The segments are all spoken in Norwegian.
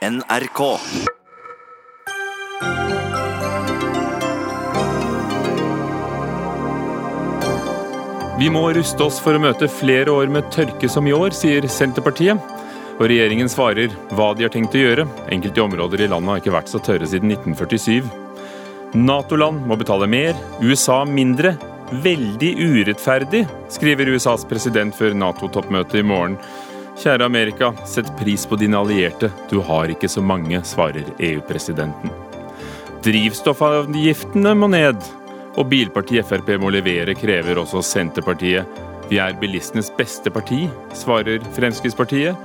NRK. Vi må ruste oss for å møte flere år med tørke som i år, sier Senterpartiet. Og regjeringen svarer hva de har tenkt å gjøre. Enkelte områder i landet har ikke vært så tørre siden 1947. Nato-land må betale mer, USA mindre. Veldig urettferdig, skriver USAs president før Nato-toppmøtet i morgen. Kjære Amerika, sett pris på dine allierte. Du har ikke så mange, svarer EU-presidenten. Drivstoffavgiftene må ned. Og bilpartiet Frp må levere, krever også Senterpartiet. Vi er bilistenes beste parti, svarer Fremskrittspartiet.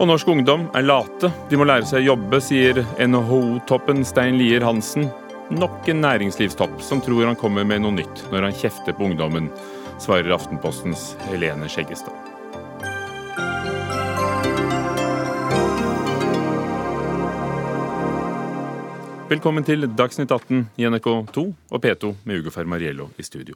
Og norsk ungdom er late. De må lære seg å jobbe, sier NHO-toppen Stein Lier Hansen. Nok en næringslivstopp som tror han kommer med noe nytt når han kjefter på ungdommen, svarer Aftenpostens Helene Skjeggestad. Velkommen til Dagsnytt 18 i NRK2 og P2 med Ugo Fermariello i studio.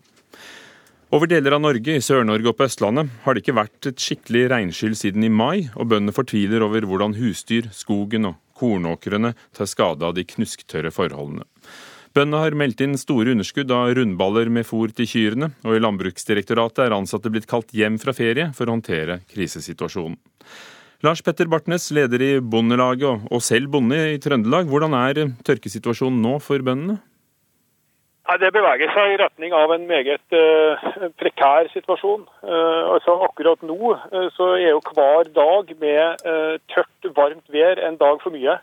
Over deler av Norge, i Sør-Norge og på Østlandet, har det ikke vært et skikkelig regnskyll siden i mai, og bøndene fortviler over hvordan husdyr, skogen og kornåkrene tar skade av de knusktørre forholdene. Bøndene har meldt inn store underskudd av rundballer med fôr til kyrne, og i Landbruksdirektoratet er ansatte blitt kalt hjem fra ferie for å håndtere krisesituasjonen. Lars Petter Bartnes, leder i Bondelaget og selv bonde i Trøndelag. Hvordan er tørkesituasjonen nå for bøndene? Det beveger seg i retning av en meget uh, prekær situasjon. Uh, altså Akkurat nå uh, så er jo hver dag med tørt, varmt vær en dag for mye.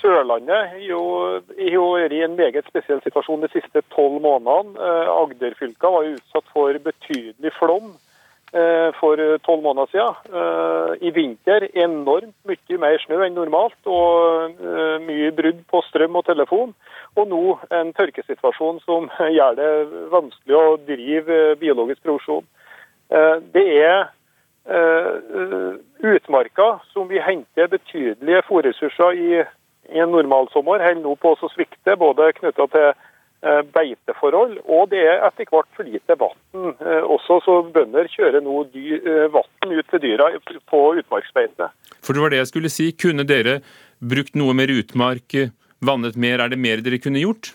Sørlandet har vært i en meget spesiell situasjon de siste tolv månedene. Agderfylka var utsatt for betydelig flom Eh, for tolv måneder siden. Eh, I vinter enormt mye mer snø enn normalt, og eh, mye brudd på strøm og telefon. Og nå en tørkesituasjon som gjør det vanskelig å drive biologisk produksjon. Det er utmarka som vi henter betydelige fòrressurser i, en normalsommer, holder nå på å svikte, både knytta til Eh, beiteforhold, og det er etter hvert for lite vann eh, også, så bønder kjører nå eh, vann ut til dyra på utmarksbeite. For det var det jeg skulle si. Kunne dere brukt noe mer utmark, vannet mer? Er det mer dere kunne gjort?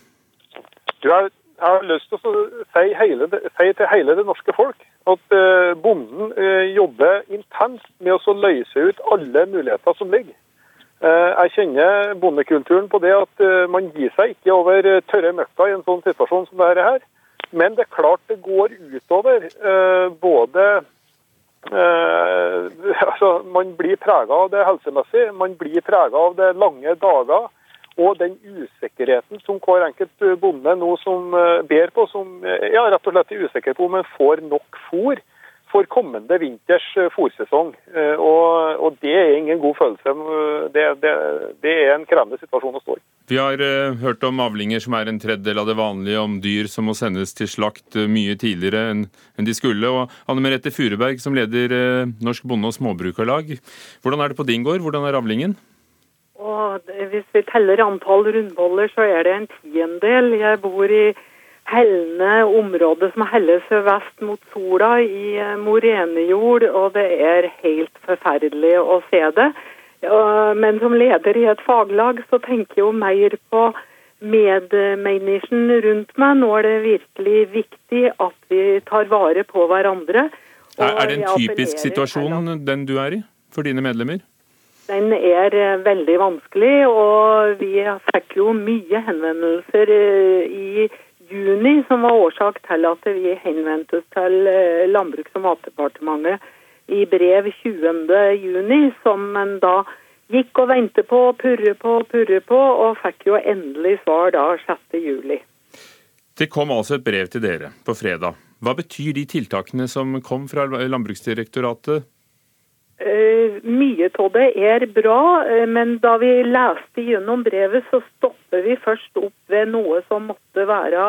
Du, jeg, har lyst til å si, hele, si, til hele det norske folk at bonden jobber intenst med å løse ut alle muligheter som ligger. Eh, jeg kjenner bondekulturen på det at eh, man gir seg ikke over eh, tørre møkka i en sånn situasjon som dette her. Men det er klart det går utover både altså Man blir prega av det helsemessig, man blir prega av det lange dager. Og den usikkerheten som hver enkelt bonde nå som ber på, som ja, rett og slett er usikker på om en får nok fôr for kommende vinters fòrsesong. Eh, og, og, det er ingen god følelse. Det, det, det, er en krevende situasjon å stå i. Vi har uh, hørt om avlinger som er en tredjedel av det vanlige, om dyr som må sendes til slakt mye tidligere enn, enn de skulle. Og Anne Merete Furuberg, som leder uh, Norsk Bonde- og Småbrukarlag. Hvordan er det på din gård? Hvordan er avlingen? Og hvis vi teller antall rundboller, så er det en tiendedel. Jeg bor i hellende området som helles vest mot sola i eh, morenejord, og det er helt forferdelig å se det. Men som leder i et faglag så tenker jeg jo mer på medmennesken rundt meg. Nå er det virkelig viktig at vi tar vare på hverandre. Er det en typisk situasjon den du er i, for dine medlemmer? Den er eh, veldig vanskelig, og vi fikk jo mye henvendelser i i juni som var årsak til at vi henvendte oss til eh, Landbruks- og matdepartementet i brev 20. juni, som en da gikk og ventet på, purret på, purret på, og fikk jo endelig svar da 6. juli. Det kom altså et brev til dere på fredag. Hva betyr de tiltakene som kom fra Landbruksdirektoratet? Uh, mye av det er bra, uh, men da vi leste gjennom brevet, så stopper vi først opp ved noe som måtte være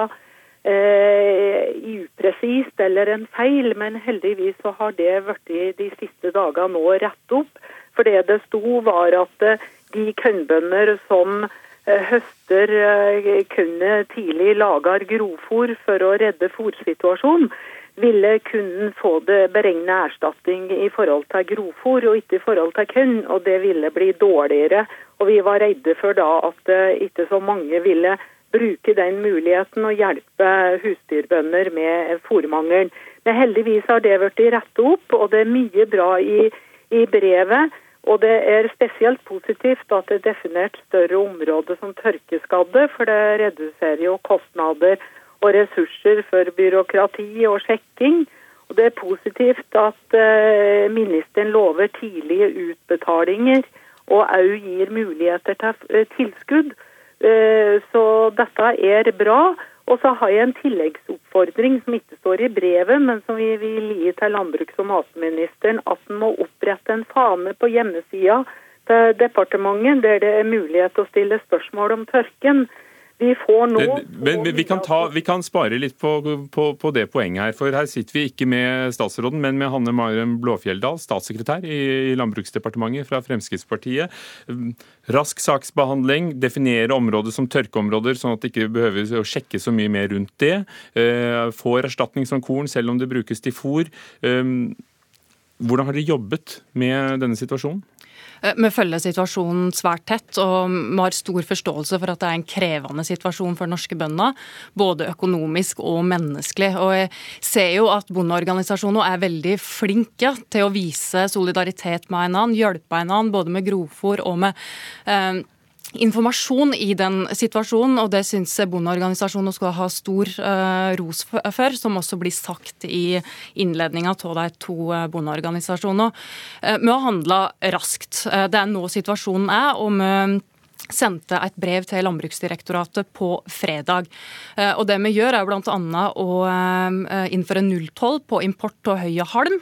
eh, upresist eller en feil. Men heldigvis så har det blitt de siste dagene nå rett opp. For det det sto, var at de kornbønder som høster kunne tidlig lager grovfòr for å redde fòrsituasjonen, ville kunden få det beregnet erstatning i forhold til grovfòr og ikke i forhold til korn, og det ville bli dårligere. Og Vi var redde for da at ikke så mange ville bruke den muligheten og hjelpe husdyrbønder med fòrmangelen. Men heldigvis har det blitt rettet opp, og det er mye bra i, i brevet. Og det er spesielt positivt at det er definert større områder som tørkeskadde, for det reduserer jo kostnader og ressurser for byråkrati og sjekking. Og det er positivt at uh, ministeren lover tidlige utbetalinger og òg gir muligheter til uh, tilskudd. Uh, så dette er bra. Og så har jeg en tilleggsoppfordring som ikke står i brevet, men som vi vil gi til landbruks- og matministeren. At en må opprette en fane på hjemmesida til departementet der det er mulighet til å stille spørsmål om tørken. Vi får nå men, men vi, kan ta, vi, kan spare litt på, på, på, det poenget her. For her sitter vi ikke med statsråden, men med Hanne Maren Blåfjelldal, statssekretær i, Landbruksdepartementet fra Fremskrittspartiet. Rask saksbehandling, definere områder som tørkeområder, sånn at det ikke behøver å sjekke så mye mer rundt det. Eh, får erstatning som korn, selv om det brukes til fôr. Eh, hvordan har dere jobbet med denne situasjonen? Eh, vi følger situasjonen svært tett, og vi har stor forståelse for at det er en krevende situasjon for norske bønder. Både økonomisk og menneskelig. Og jeg ser jo at bondeorganisasjonene er veldig flinke til å vise solidaritet med hverandre, hjelpe hverandre både med grovfòr og med eh, informasjon i den situasjonen, og det syns bondeorganisasjonen skal ha stor uh, ros for, som også blir sagt i innledninga av de to uh, bondeorganisasjonene. Uh, vi har handla raskt. det er nå situasjonen er, og vi sendte et brev til Landbruksdirektoratet på fredag. Eh, og Det vi gjør, er bl.a. å eh, innføre nulltoll på import av høy og halm,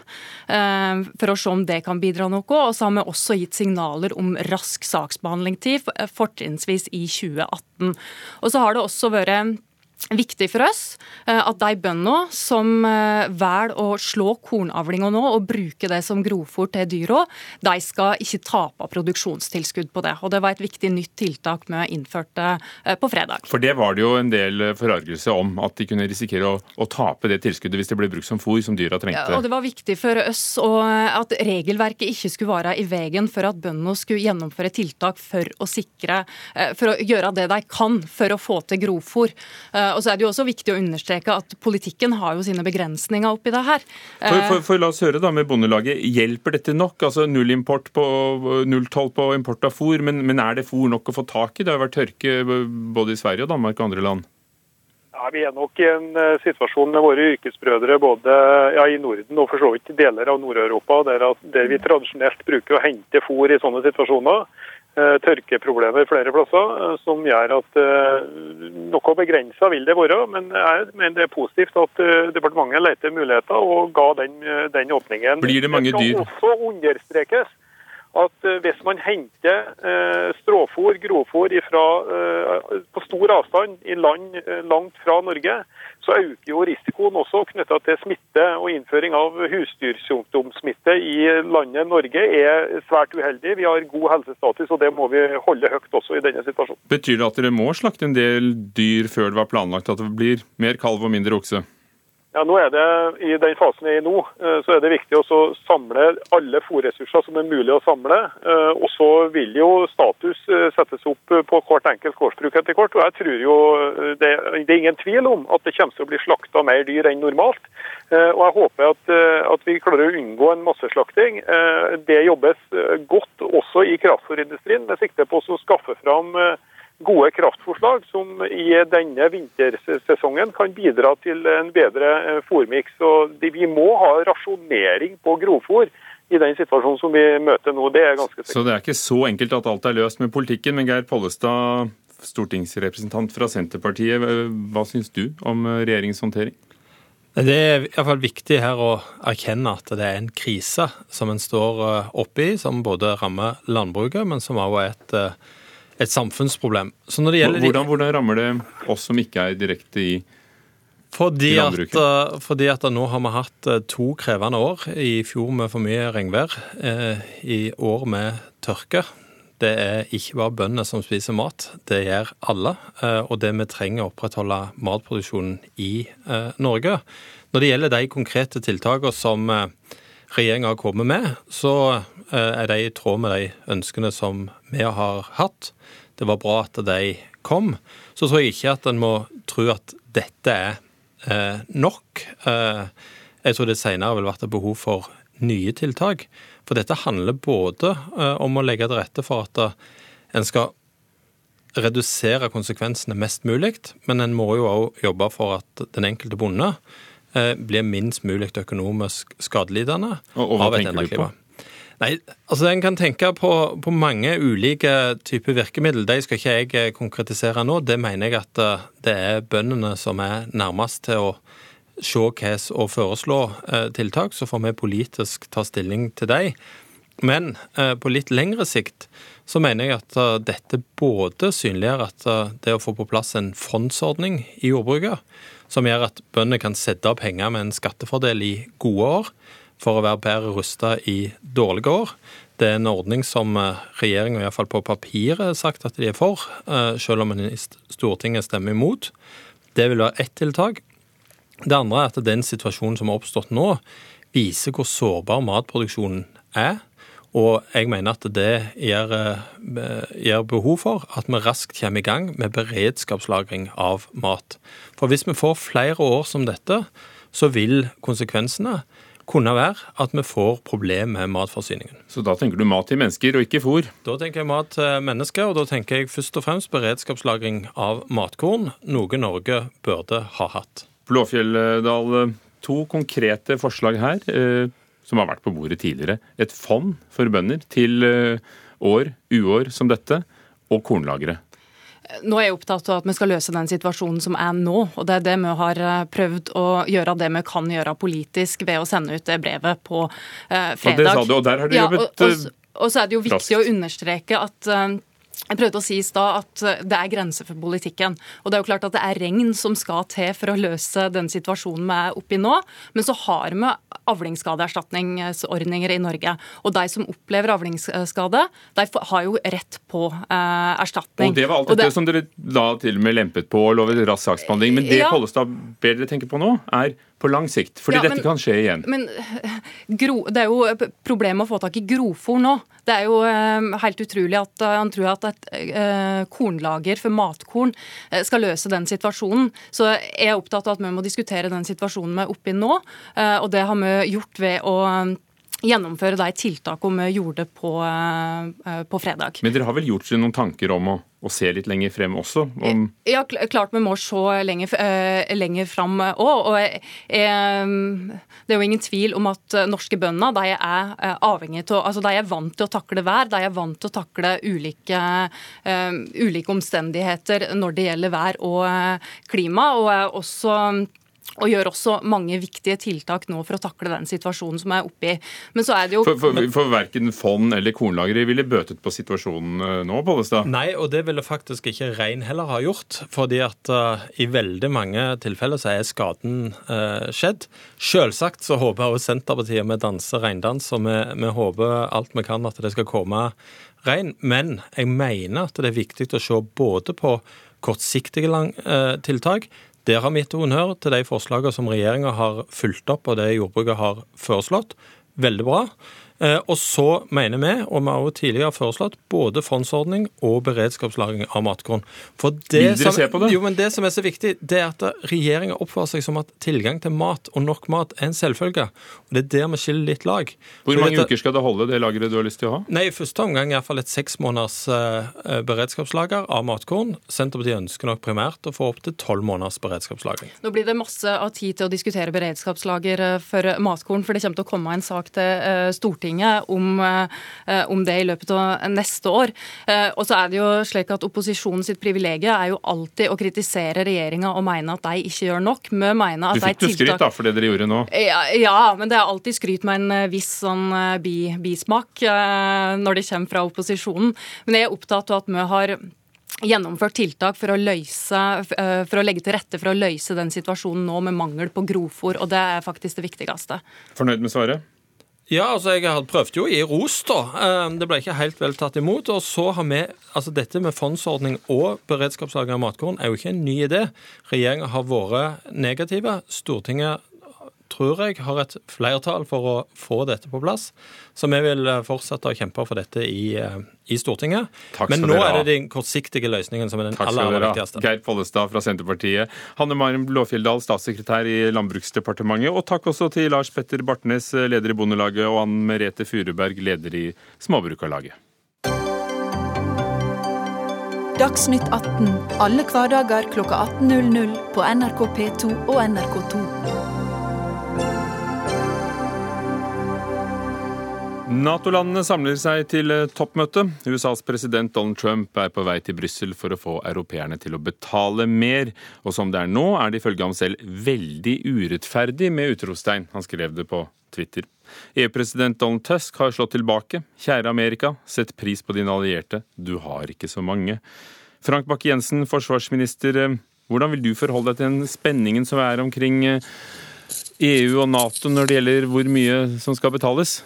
eh, for å se om det kan bidra noe. Og så har vi også gitt signaler om rask saksbehandlingstid, fortrinnsvis i 2018. Og så har det også vært viktig for oss eh, at de bøndene som eh, velger å slå kornavlinga nå og bruke det som grovfòr til dyra, de skal ikke tape produksjonstilskudd på det. Og Det var et viktig nytt tiltak vi innførte eh, på fredag. For det var det jo en del forargelse om, at de kunne risikere å, å tape det tilskuddet hvis det ble brukt som fôr som dyra trengte. Ja, og Det var viktig for oss at regelverket ikke skulle være i veien for at bøndene skulle gjennomføre tiltak for å sikre, for å gjøre det de kan for å få til grovfôr. Og så er det jo også viktig å understreke at politikken har jo sine begrensninger oppi det her. For, for, for La oss høre da med Bondelaget. Hjelper dette nok? Altså Null import på, nulltoll på import av fôr, men, men er det fôr nok å få tak i? Det har vært tørke både i Sverige og Danmark og andre land. Ja, Vi er nok i en uh, situasjon med våre yrkesbrødre både ja, i Norden og for så vidt deler av Nord-Europa, der, der, vi tradisjonelt bruker å hente fôr i sånne situasjoner. Eh, tørkeproblemer flere plasser, eh, som gjør at eh, noe begrensa vil det være. Men jeg mener det er positivt at departementet leter muligheter og ga den, den åpningen. Blir det mange dyr? Det skal også understrekes at hvis man henter stråfôr, grovfòr, på stor avstand i land langt fra Norge, så øker jo risikoen også knytta til smitte og innføring av husdyrsykdomssmitte i landet Norge er svært uheldig. Vi har god helsestatus, og det må vi holde høyt også i denne situasjonen. Betyr det at dere må slakte en del dyr før det var planlagt, at det blir mer kalv og mindre okse? Ja, nå er det, I den fasen jeg er i nå, eh, så er det viktig å samle alle fòrressurser som er mulig å samle. Eh, og Så vil jo status eh, settes opp på hvert enkelt gårdsbruk etter hvert. og jeg tror jo det, det, er ingen tvil om at det kommer til å bli slakta mer dyr enn normalt. Og Jeg håper at, at vi klarer å unngå en masseslakting. Det jobbes godt også i kraftfòrindustrien med sikte på å skaffe fram gode kraftforslag som i denne vintersesongen kan bidra til en bedre fòrmiks. fôrmiks. Vi må ha rasjonering på grovfôr i den situasjonen som vi møter nå. Det er ganske sikkert. Så det er ikke så enkelt at alt er løst med politikken. Men Geir Pollestad, stortingsrepresentant fra Senterpartiet, hva syns du om eh, regjeringens håndtering? Det er i hvert fall viktig her å erkjenne at det er en krise som en står oppi, oppe i, som både rammer landbruket, men som også er et et samfunnsproblem. Hvordan, hvordan, rammer det oss som ikke er direkte i, fordi i landbruket? At, eh, fordi at nå har vi hatt eh, to krevende år. I fjor med for mye regnvær. Eh, I år med tørke. det er ikke bare bøndene som spiser mat, det gjør alle. Og det vi trenger å opprettholde matproduksjonen i Norge. Når det gjelder de konkrete tiltakene som regjeringa har kommet med, så er de i tråd med de ønskene som vi har hatt. Det var bra at de kom. Så tror jeg ikke at en må tro at dette er nok. Jeg tror det senere vil vært et behov for nye tiltak. For dette handler både eh, om å legge til rette for at eh, en skal redusere konsekvensene mest mulig, men en må jo òg jobbe for at den enkelte bonde eh, blir minst mulig økonomisk skadelidende og, og av et endret Nei, altså En kan tenke på, på, mange ulike typer virkemiddel. De skal ikke jeg konkretisere nå. Det mener jeg at det er bøndene som er nærmest til å se hva og foreslå eh, tiltak, så får vi politisk ta stilling til dem. Men eh, på litt lengre sikt så mener jeg at eh, dette både synliggjør at det å få på plass en fondsordning i jordbruket, som gjør at bøndene kan sette av penger med en skattefordel i gode år, for å være bedre rusta i dårlige år. Det er en ordning som regjeringa iallfall på papiret har sagt at de er for, selv om en i Stortinget stemmer imot. Det vil være ett tiltak. Det andre er at den situasjonen som har oppstått nå, viser hvor sårbar matproduksjonen er. Og jeg mener at det gir, eh, gir, behov for at vi raskt kommer i gang med beredskapslagring av mat. For hvis vi får flere år som dette, så vil konsekvensene kunne være at vi får problemer med matforsyningen. Så da tenker du mat til mennesker og ikke fôr? Da tenker jeg mat til mennesker, og da tenker jeg først og fremst beredskapslagring av matkorn, noe Norge burde ha hatt. Blåfjelldal, to konkrete forslag her eh, som har vært på bordet tidligere. Et fond for bønder til eh, år, uår som dette, og kornlagre. Nå er jeg opptatt av at vi skal løse den situasjonen som er nå. og Det er det vi har eh, prøvd å gjøre det vi kan gjøre politisk ved å sende ut det brevet på eh, fredag. Og det sa du, og der har du jobbet ja, og, og, og, så er det jo viktig raskt. å understreke at jeg prøvde å si i stad at eh, det er grenser for politikken. Og det er jo klart at det er regn som skal til for å løse den situasjonen vi er oppe i nå. Men så har vi avlingsskadeerstatningsordninger i Norge. Og de som opplever avlingsskade, de har jo rett på eh, erstatning. Og det var alt dette det... som dere da til og med lempet på og lovet rask saksbehandling. Men det ja. Pollestad ber dere tenke på nå, er på lang sikt? Fordi ja, men, dette kan skje igjen. Men gro, Det er jo problemet å få tak i grovfòr nå. Det er jo eh, helt utrolig at uh, han tror at et eh, kornlager for matkorn skal løse den situasjonen. Så jeg er opptatt av at vi må diskutere den situasjonen vi er oppe i nå. og det har vi gjort ved å gjennomføre da et tiltak om gjorde på, på fredag. Men dere har vel gjort dere noen tanker om å og se litt lenger frem også? Om... Ja, klart vi må se lenger, uh, lenger frem òg. Og uh, det er jo ingen tvil om at norske bønder de er eh, avhengige til, altså de er vant til å takle vær. De er vant til å takle ulike, uh, ulike omstendigheter når det gjelder vær og klima. og er også og gjør også mange viktige tiltak nå for å takle den situasjonen som er oppe i. Men så er det jo... For, for, for verken fond eller kornlagre ville bøtet på situasjonen eh, nå, Pollestad? Nei, og det ville faktisk ikke rein heller ha gjort. fordi at uh, i veldig mange tilfeller så er skaden uh, skjedd. Selvsagt så håper også Senterpartiet vi danser reindans, og vi, vi håper alt vi kan at det skal komme rein. Men jeg mener at det er viktig å se både på kortsiktige lang, uh, tiltak der har mitt honnør til de forslagene som regjeringa har fulgt opp, og det jordbruket har foreslått. Veldig bra. Eh, og så mener vi, og vi har jo tidligere foreslått, både fondsordning og beredskapslagring av matkorn. For det Vil dere se på det? Jo, men det som er så viktig, det er at regjeringa oppfører seg som at tilgang til mat og nok mat er en selvfølge. Og Det er der vi skiller litt lag. Hvor mange dette, uker skal det holde, det lageret du har lyst til å ha? Nei, I første omgang iallfall et seks måneders uh, beredskapslager av matkorn. Senterpartiet ønsker nok primært å få opp til tolv måneders beredskapslagring. Nå blir det masse av tid til å diskutere beredskapslager for matkorn, for det kommer til å komme en sak til uh, Stortinget Stortinget om, eh, om, det i løpet av neste år. Eh, og så er det jo slik at Opposisjonen sitt privilegium er jo alltid å kritisere regjeringa og mene at de ikke gjør nok. Vi mener at du fikk du skryt da for det dere gjorde nå? Ja, ja, men det er alltid skryt med en eh, viss sånn bi, bismak når det kommer fra opposisjonen. Men jeg er opptatt av at vi har gjennomført tiltak for å, løse, for å legge til rette for å løse den situasjonen nå med mangel på grovfòr, og det er faktisk det viktigste. Fornøyd med svaret? Ja, altså jeg prøvde jo å gi ros, da. Eh, det ble ikke helt vel tatt imot. Og så har vi Altså dette med fondsordning og beredskapslager av matkorn er jo ikke en ny idé. Regjeringa har vært negative. Stortinget tror jeg, har et flertall for å få dette på plass. Så vi vil eh, fortsette å kjempe for dette i, eh, i Stortinget. Men nå er det den kortsiktige løsningen som er den Takk aller, aller viktigste. Geir Pollestad fra Senterpartiet, Hanne Marm Blåfjelldal, statssekretær i Landbruksdepartementet, og takk også til Lars Petter Bartnes, leder i Bondelaget, og Ann Merete Furuberg, leder i Småbrukarlaget. Dagsnytt 18 alle hverdager kl 18.00 på NRK P2 og NRK2. Nato-landene samler seg til eh, toppmøte. USAs president Donald Trump er på vei til Brussel for å få europeerne til å betale mer. Og som det er nå, er det ifølge ham selv veldig urettferdig med utropstegn. Han skrev det på Twitter. EU-president Donald Tusk har slått tilbake. Kjære Amerika, sett pris på dine allierte. Du har ikke så mange. Frank Bakke-Jensen, forsvarsminister. Eh, hvordan vil du forholde deg til den spenningen som er omkring EU eh, e og Nato når det gjelder hvor mye som skal betales?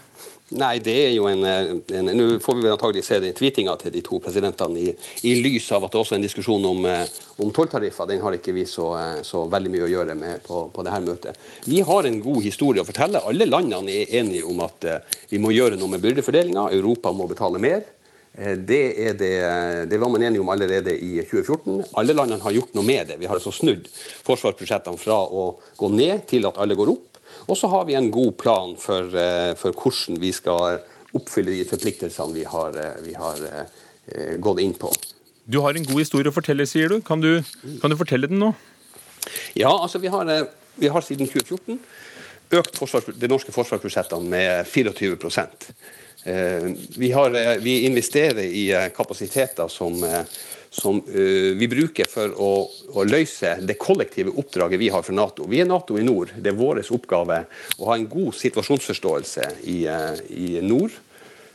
Nei, det er jo en, en Nå får vi antagelig se den tweetinga til de to presidentene i, i, lys av at det også er en diskusjon om, eh, om tolltariffer. Den har ikke vi så, eh, så, veldig mye å gjøre med på, på dette møtet. Vi har en god historie å fortelle. Alle landene er enige om at vi må gjøre noe med byrdefordelinga. Europa må betale mer. Det, det, det, var man enige om allerede i 2014. Alle landene har gjort noe med det. Vi har altså snudd forsvarsbudsjettene fra å gå ned til at alle går opp. Og så har vi en god plan for, eh, for, hvordan vi skal oppfylle de forpliktelsene vi har, eh, vi har eh, gått inn på. Du har en god historie å fortelle, sier du. Kan du, kan du fortelle den nå? Ja, altså vi har, vi har siden 2014 økt de norske forsvarsbudsjettene med 24 vi, har, vi investerer i kapasiteter som som vi bruker for å, å, løse det kollektive oppdraget vi har for Nato. Vi er Nato i nord. Det er vår oppgave å ha en god situasjonsforståelse i, i nord.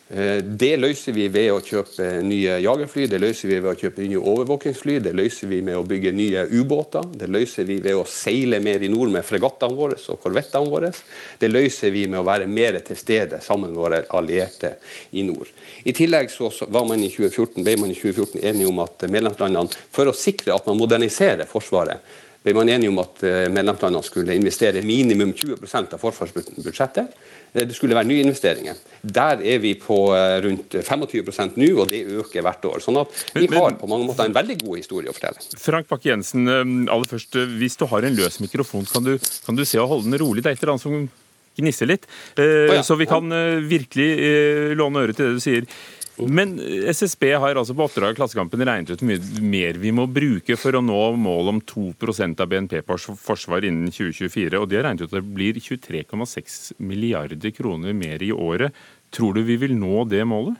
Eh, det løser vi ved å kjøpe nye jagerfly, det løser vi ved å kjøpe nye overvåkingsfly, det løser vi med å bygge nye ubåter, det løser vi ved å seile mer i nord med fregattene våre og korvettene våre. Det løser vi med å være mer til stede sammen med våre allierte i nord. I tillegg så var man i 2014, ble man i 2014 enige om at medlemslandene, for å sikre at man moderniserer Forsvaret, ble man enige om at eh, medlemslandene skulle investere minimum 20% av forsvarsbudsjettet. Eh, det skulle være nye investeringer. Der er vi på eh, rundt 25% nå, og det øker hvert år. Sånn at vi har på mange måter en veldig god historie å fortelle. Frank Bakke-Jensen, aller først, hvis du har en løs mikrofon, kan du, kan du se og holde den rolig? Det er et eller annet som gnisser litt. Så vi kan virkelig låne øret til det du sier. Men SSB har altså på oppdrag av Klassekampen regnet ut mye mer vi må bruke for å nå målet om 2% av BNP på forsvar innen 2024. Og de har regnet ut at det blir 23,6 milliarder kroner mer i året. Tror du vi vil nå det målet?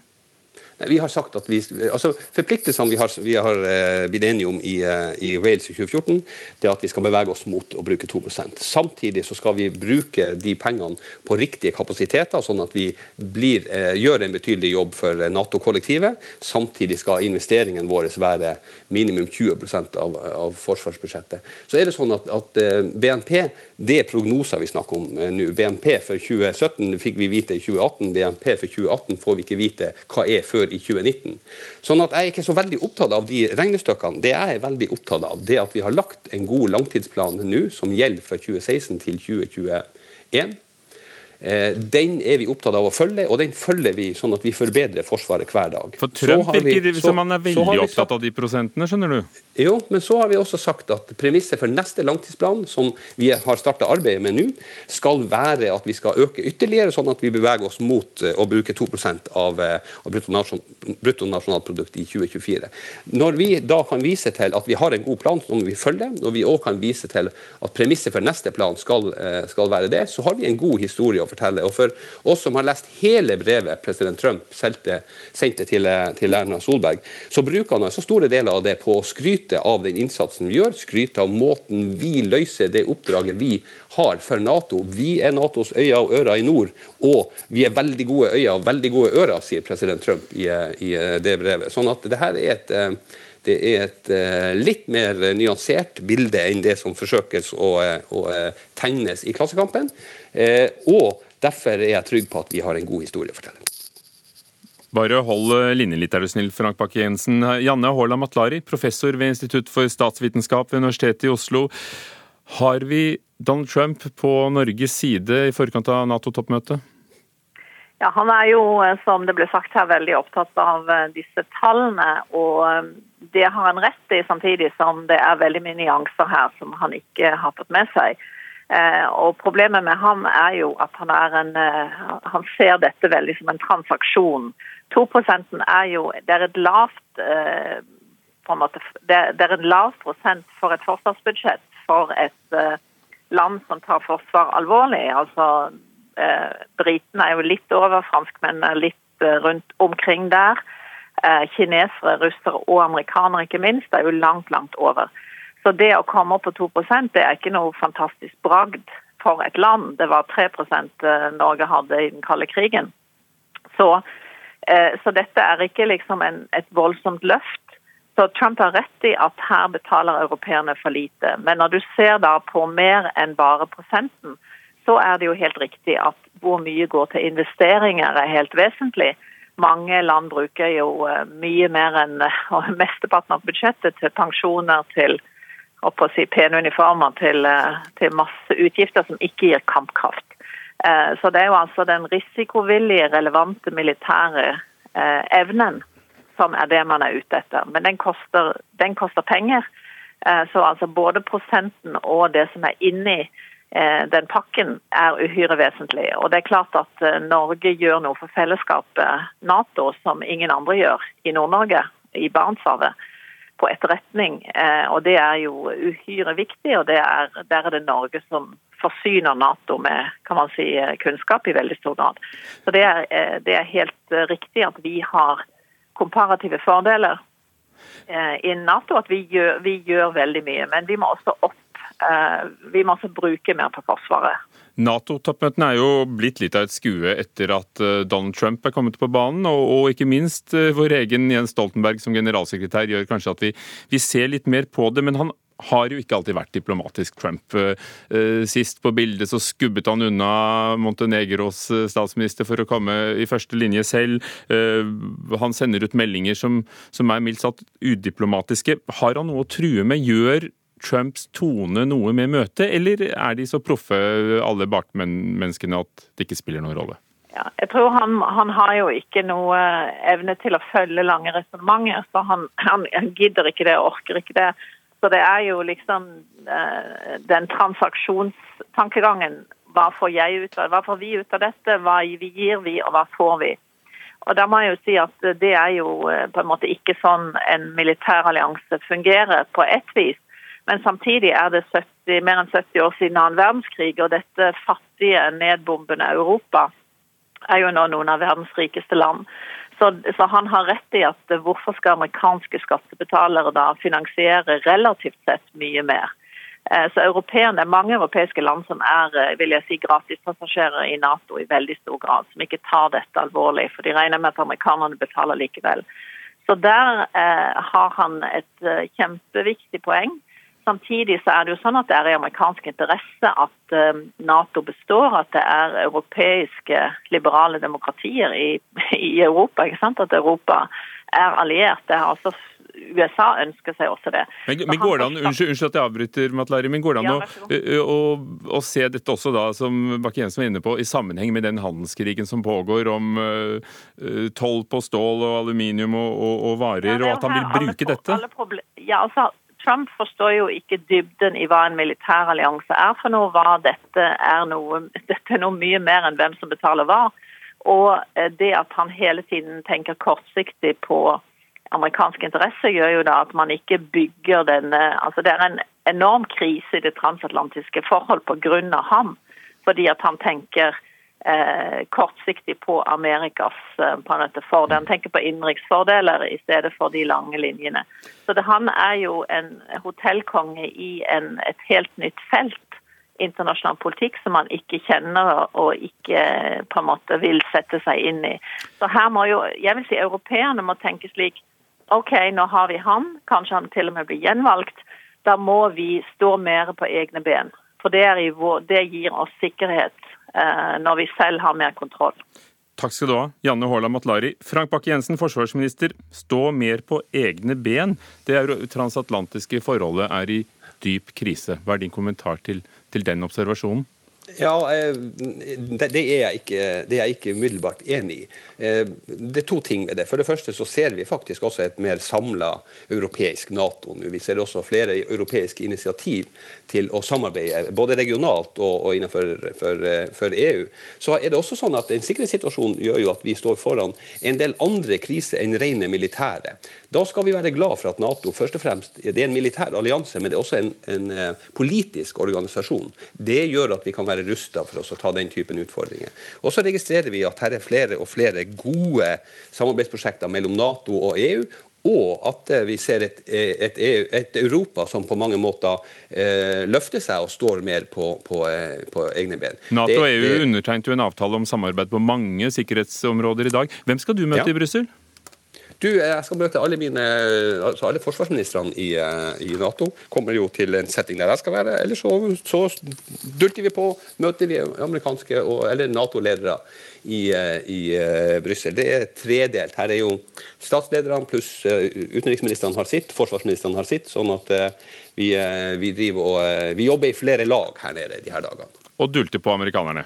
Vi har sagt at vi, altså Forpliktelsene vi har, vi har uh, blitt enige om i, uh, i, Wales i 2014, det er at vi skal bevege oss mot å bruke 2% Samtidig så skal vi bruke de pengene på riktige kapasiteter, sånn at vi blir, uh, gjør en betydelig jobb for Nato-kollektivet. Samtidig skal investeringen vår være minimum 20 av, av forsvarsbudsjettet. Så er det sånn at, at BNP det er prognoser vi snakker om nå. BNP for 2017 fikk vi vite i 2018. BNP for 2018 får vi ikke vite hva er før i 2019. Sånn at jeg er ikke så veldig opptatt av de regnestykkene. Det jeg er veldig opptatt av, det at vi har lagt en god langtidsplan nå som gjelder fra 2016 til 2021. Eh, den er vi opptatt av å følge, og den følger vi sånn at vi forbedrer Forsvaret hver dag. For Trump virker vi, som han er veldig opptatt av de prosentene, skjønner du? Jo, men så har vi også sagt at premisset for neste langtidsplan, som vi har starta arbeidet med nå, skal være at vi skal øke ytterligere, sånn at vi beveger oss mot eh, å bruke 2 av, eh, av bruttonasjonalprodukt i 2024. Når vi da kan vise til at vi har en god plan som vi følger, når vi òg kan vise til at premisset for neste plan skal, skal være det, så har vi en god historie fortelle. Og for oss som har lest hele brevet president Trump sendte, til, til, Erna Solberg, så bruker han så store deler av det på å skryte av den innsatsen vi gjør, skryte av måten vi løser det oppdraget vi har for Nato. Vi er Natos øyne og ører i nord, og vi er veldig gode øyne og veldig gode ører, sier president Trump i, i det brevet. Sånn at det her er et det er et uh, litt mer nyansert bilde enn det som forsøkes å, å tegnes i Klassekampen. Uh, og Derfor er jeg trygg på at vi har en god historiefortelling. Bare hold linjen litt, er du snill, Frank Bakke-Jensen. Janne Haaland Matlari, professor ved Institutt for statsvitenskap ved Universitetet i Oslo. Har vi Donald Trump på Norges side i forkant av Nato-toppmøtet? Ja, Han er jo, som det ble sagt her, veldig opptatt av eh, disse tallene. Og eh, det har han rett i, samtidig som det er veldig mye nyanser her som han ikke har fått med seg. Eh, og Problemet med ham er jo at han, er en, han ser dette veldig som en transaksjon. 2 er jo det er et lavt på en måte, det er en lav prosent for et forsvarsbudsjett for et land som tar forsvar alvorlig. altså Eh, Britene er jo litt over, franskmennene er litt eh, rundt omkring der. Eh, kinesere, russere og amerikanere ikke minst er jo langt, langt over. Så det å komme opp på 2 det er ikke noe fantastisk bragd for et land. Det var 3% Norge hadde i den kalde krigen. Så, så dette er ikke liksom en, et voldsomt løft. Så Trump har rett i at her betaler europeerne for lite. Men når du ser da på mer enn bare prosenten, så er det jo helt riktig at hvor mye går til investeringer er helt vesentlig. Mange land bruker jo eh, mye mer enn mesteparten av budsjettet til pensjoner, til å si, pene uniformer, til, eh, til, masse utgifter som ikke gir kampkraft. Eh, så det er jo altså den risikovillige, relevante militære evnen som er det man er ute etter. Men den koster, den koster penger. Så altså både prosenten og det som er inni Eh, den pakken er uhyre vesentlig. Og det er klart at eh, Norge gjør noe for fellesskapet Nato som ingen andre gjør i Nord-Norge, i Barentshavet, på etterretning. Eh, og det er jo uhyre viktig, og er, der er det Norge som forsyner Nato med kan man si, kunnskap i veldig stor grad. Så det er, det er helt riktig at vi har komparative fordeler innen Nato, at vi gjør, vi gjør veldig mye. Men vi må også opp Eh, vi må også bruke mer på Forsvaret. Nato-toppmøtene er jo blitt litt av et skue etter at eh, Donald Trump er kommet på banen, og, og ikke minst eh, vår egen Jens Stoltenberg som generalsekretær gjør kanskje at vi, vi ser litt mer på det. men han har jo ikke alltid vært diplomatisk, Trump. Sist på bildet så skubbet han unna Montenegros statsminister for å komme i første linje selv. Han sender ut meldinger som, som er mildt sagt udiplomatiske. Har han noe å true med? Gjør Trumps tone noe med møtet, eller er de så proffe, alle bakmenneskene, at det ikke spiller noen rolle? Ja, jeg tror han, han, har jo ikke noe evne til å følge lange resonnementer. Så han, han, gidder ikke det, orker ikke det. Så det er jo liksom eh, den transaksjonstankegangen. Hva får jeg ut av hva får vi ut av dette? Hva gir vi, og hva får vi? Og da må jeg jo si at Det er jo eh, på en måte ikke sånn en militær allianse fungerer på ett vis. Men samtidig er det 70, mer enn 70 år siden annen verdenskrig, og dette fattige, nedbombende Europa er jo nå noen av verdens rikeste land. Så, så, han har rett i at hvorfor skal amerikanske skattebetalere da finansiere relativt sett mye mer? Eh, så europeerne, Mange europeiske land som er eh, vil jeg si, gratispassasjerer i Nato i veldig stor grad, som ikke tar dette alvorlig, for de regner med at amerikanerne betaler likevel. Så der eh, har han et eh, kjempeviktig poeng. Samtidig så er det jo sånn at det er i amerikansk interesse at eh, Nato består, at det er europeiske liberale demokratier i, i Europa. ikke sant? At Europa er alliert. Det har altså USA ønsker seg også det. Men, men går det an, unnskyld, unnskyld, at jeg avbryter, Matlari, men går det an ja, å, å, å, se dette også da, som Bakke-Jensen var inne på, i sammenheng med den handelskrigen som pågår om uh, toll på stål og aluminium og, og, og varer, ja, og at han vil bruke dette? Ja, altså Trump forstår jo ikke dybden i hva en militær allianse er for noe. hva Dette er noe, dette er noe mye mer enn hvem som betaler hva. Og eh, det at han hele tiden tenker kortsiktig på amerikanske interesser, gjør jo da at man ikke bygger denne altså Det er en enorm krise i det transatlantiske forhold pga. ham. Fordi at han tenker eh, kortsiktig på Amerikas eh, fordel. Han tenker på innenriksfordeler i stedet for de lange linjene. Så det, Han er jo en hotellkonge i en, et helt nytt felt internasjonal politikk som han ikke kjenner og ikke på en måte vil sette seg inn i. Så her må jo, jeg vil si Europeerne må tenke slik OK, nå har vi han, kanskje han til og med blir gjenvalgt. Da må vi stå mer på egne ben. For det, vår, det gir oss sikkerhet når vi selv har mer kontroll. Takk skal du ha, Janne Haaland Matlari. Frank Bakke-Jensen, forsvarsminister. Stå mer på egne ben. Det transatlantiske forholdet er i dyp krise. Hva er din kommentar til, til den observasjonen? Ja, eh, det, er, er ikke, det, er jeg ikke, umiddelbart enig i. Eh, det er to ting med det. For det første så ser vi faktisk også et mer samla europeisk Nato nå. Vi ser også flere europeiske initiativ til å samarbeide, både regionalt og, innenfor for, for EU. Så er det også sånn at En sikkerhetssituasjon gjør jo at vi står foran en del andre kriser enn rene militære. Da skal vi være glad for at Nato først og fremst, det er en militær allianse, men det er også en, en uh, politisk organisasjon. Det gjør at vi kan være rusta for oss å ta den typen utfordringer. Og så registrerer vi at her er flere og flere gode samarbeidsprosjekter mellom Nato og EU. Og at uh, vi ser et, et, et, Europa som på mange måter eh, løfter seg og står mer på, på, på egne ben. Nato og EU undertegnet jo en avtale om samarbeid på mange sikkerhetsområder i dag. Hvem skal du møte ja. i Brussel? Du, jeg skal møte alle mine, altså alle forsvarsministrene i, eh, i, Nato. Kommer jo til en setting der jeg skal være. Eller så, så dulter vi på, møter vi amerikanske og, eller Nato-ledere i, eh, i uh, Brussel. Det er tredelt. Her er jo statslederne pluss utenriksministrene har sitt, forsvarsministrene har sitt. sånn at vi, vi, driver og, vi jobber i flere lag her nede de her dagene. Og dulter på amerikanerne?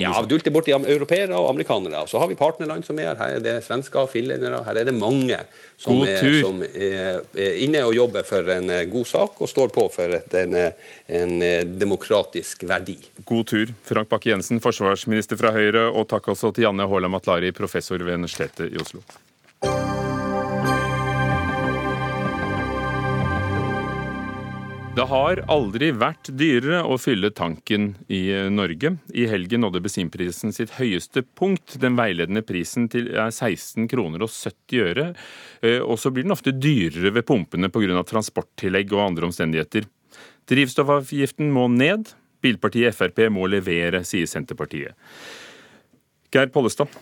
Ja, dulte borti europeere og amerikanere. Så har vi partnerland som er her. Her er det svensker, finlendere. Her er det mange som, er, som er, er, inne og jobber for en eh, god sak og står på for et, en, en, eh, demokratisk verdi. God tur, Frank Bakke-Jensen, forsvarsminister fra Høyre, og takk også til Janne Haaland Matlari, professor ved Universitetet i Oslo. Det har aldri vært dyrere å fylle tanken i Norge. I helgen nådde bensinprisen sitt høyeste punkt. Den veiledende prisen er 16 kroner og 70 øre. Eh, og så blir den ofte dyrere ved pumpene pga. transporttillegg og andre omstendigheter. Drivstoffavgiften må ned. Bilpartiet Frp må levere, sier Senterpartiet. Geir Pollestad,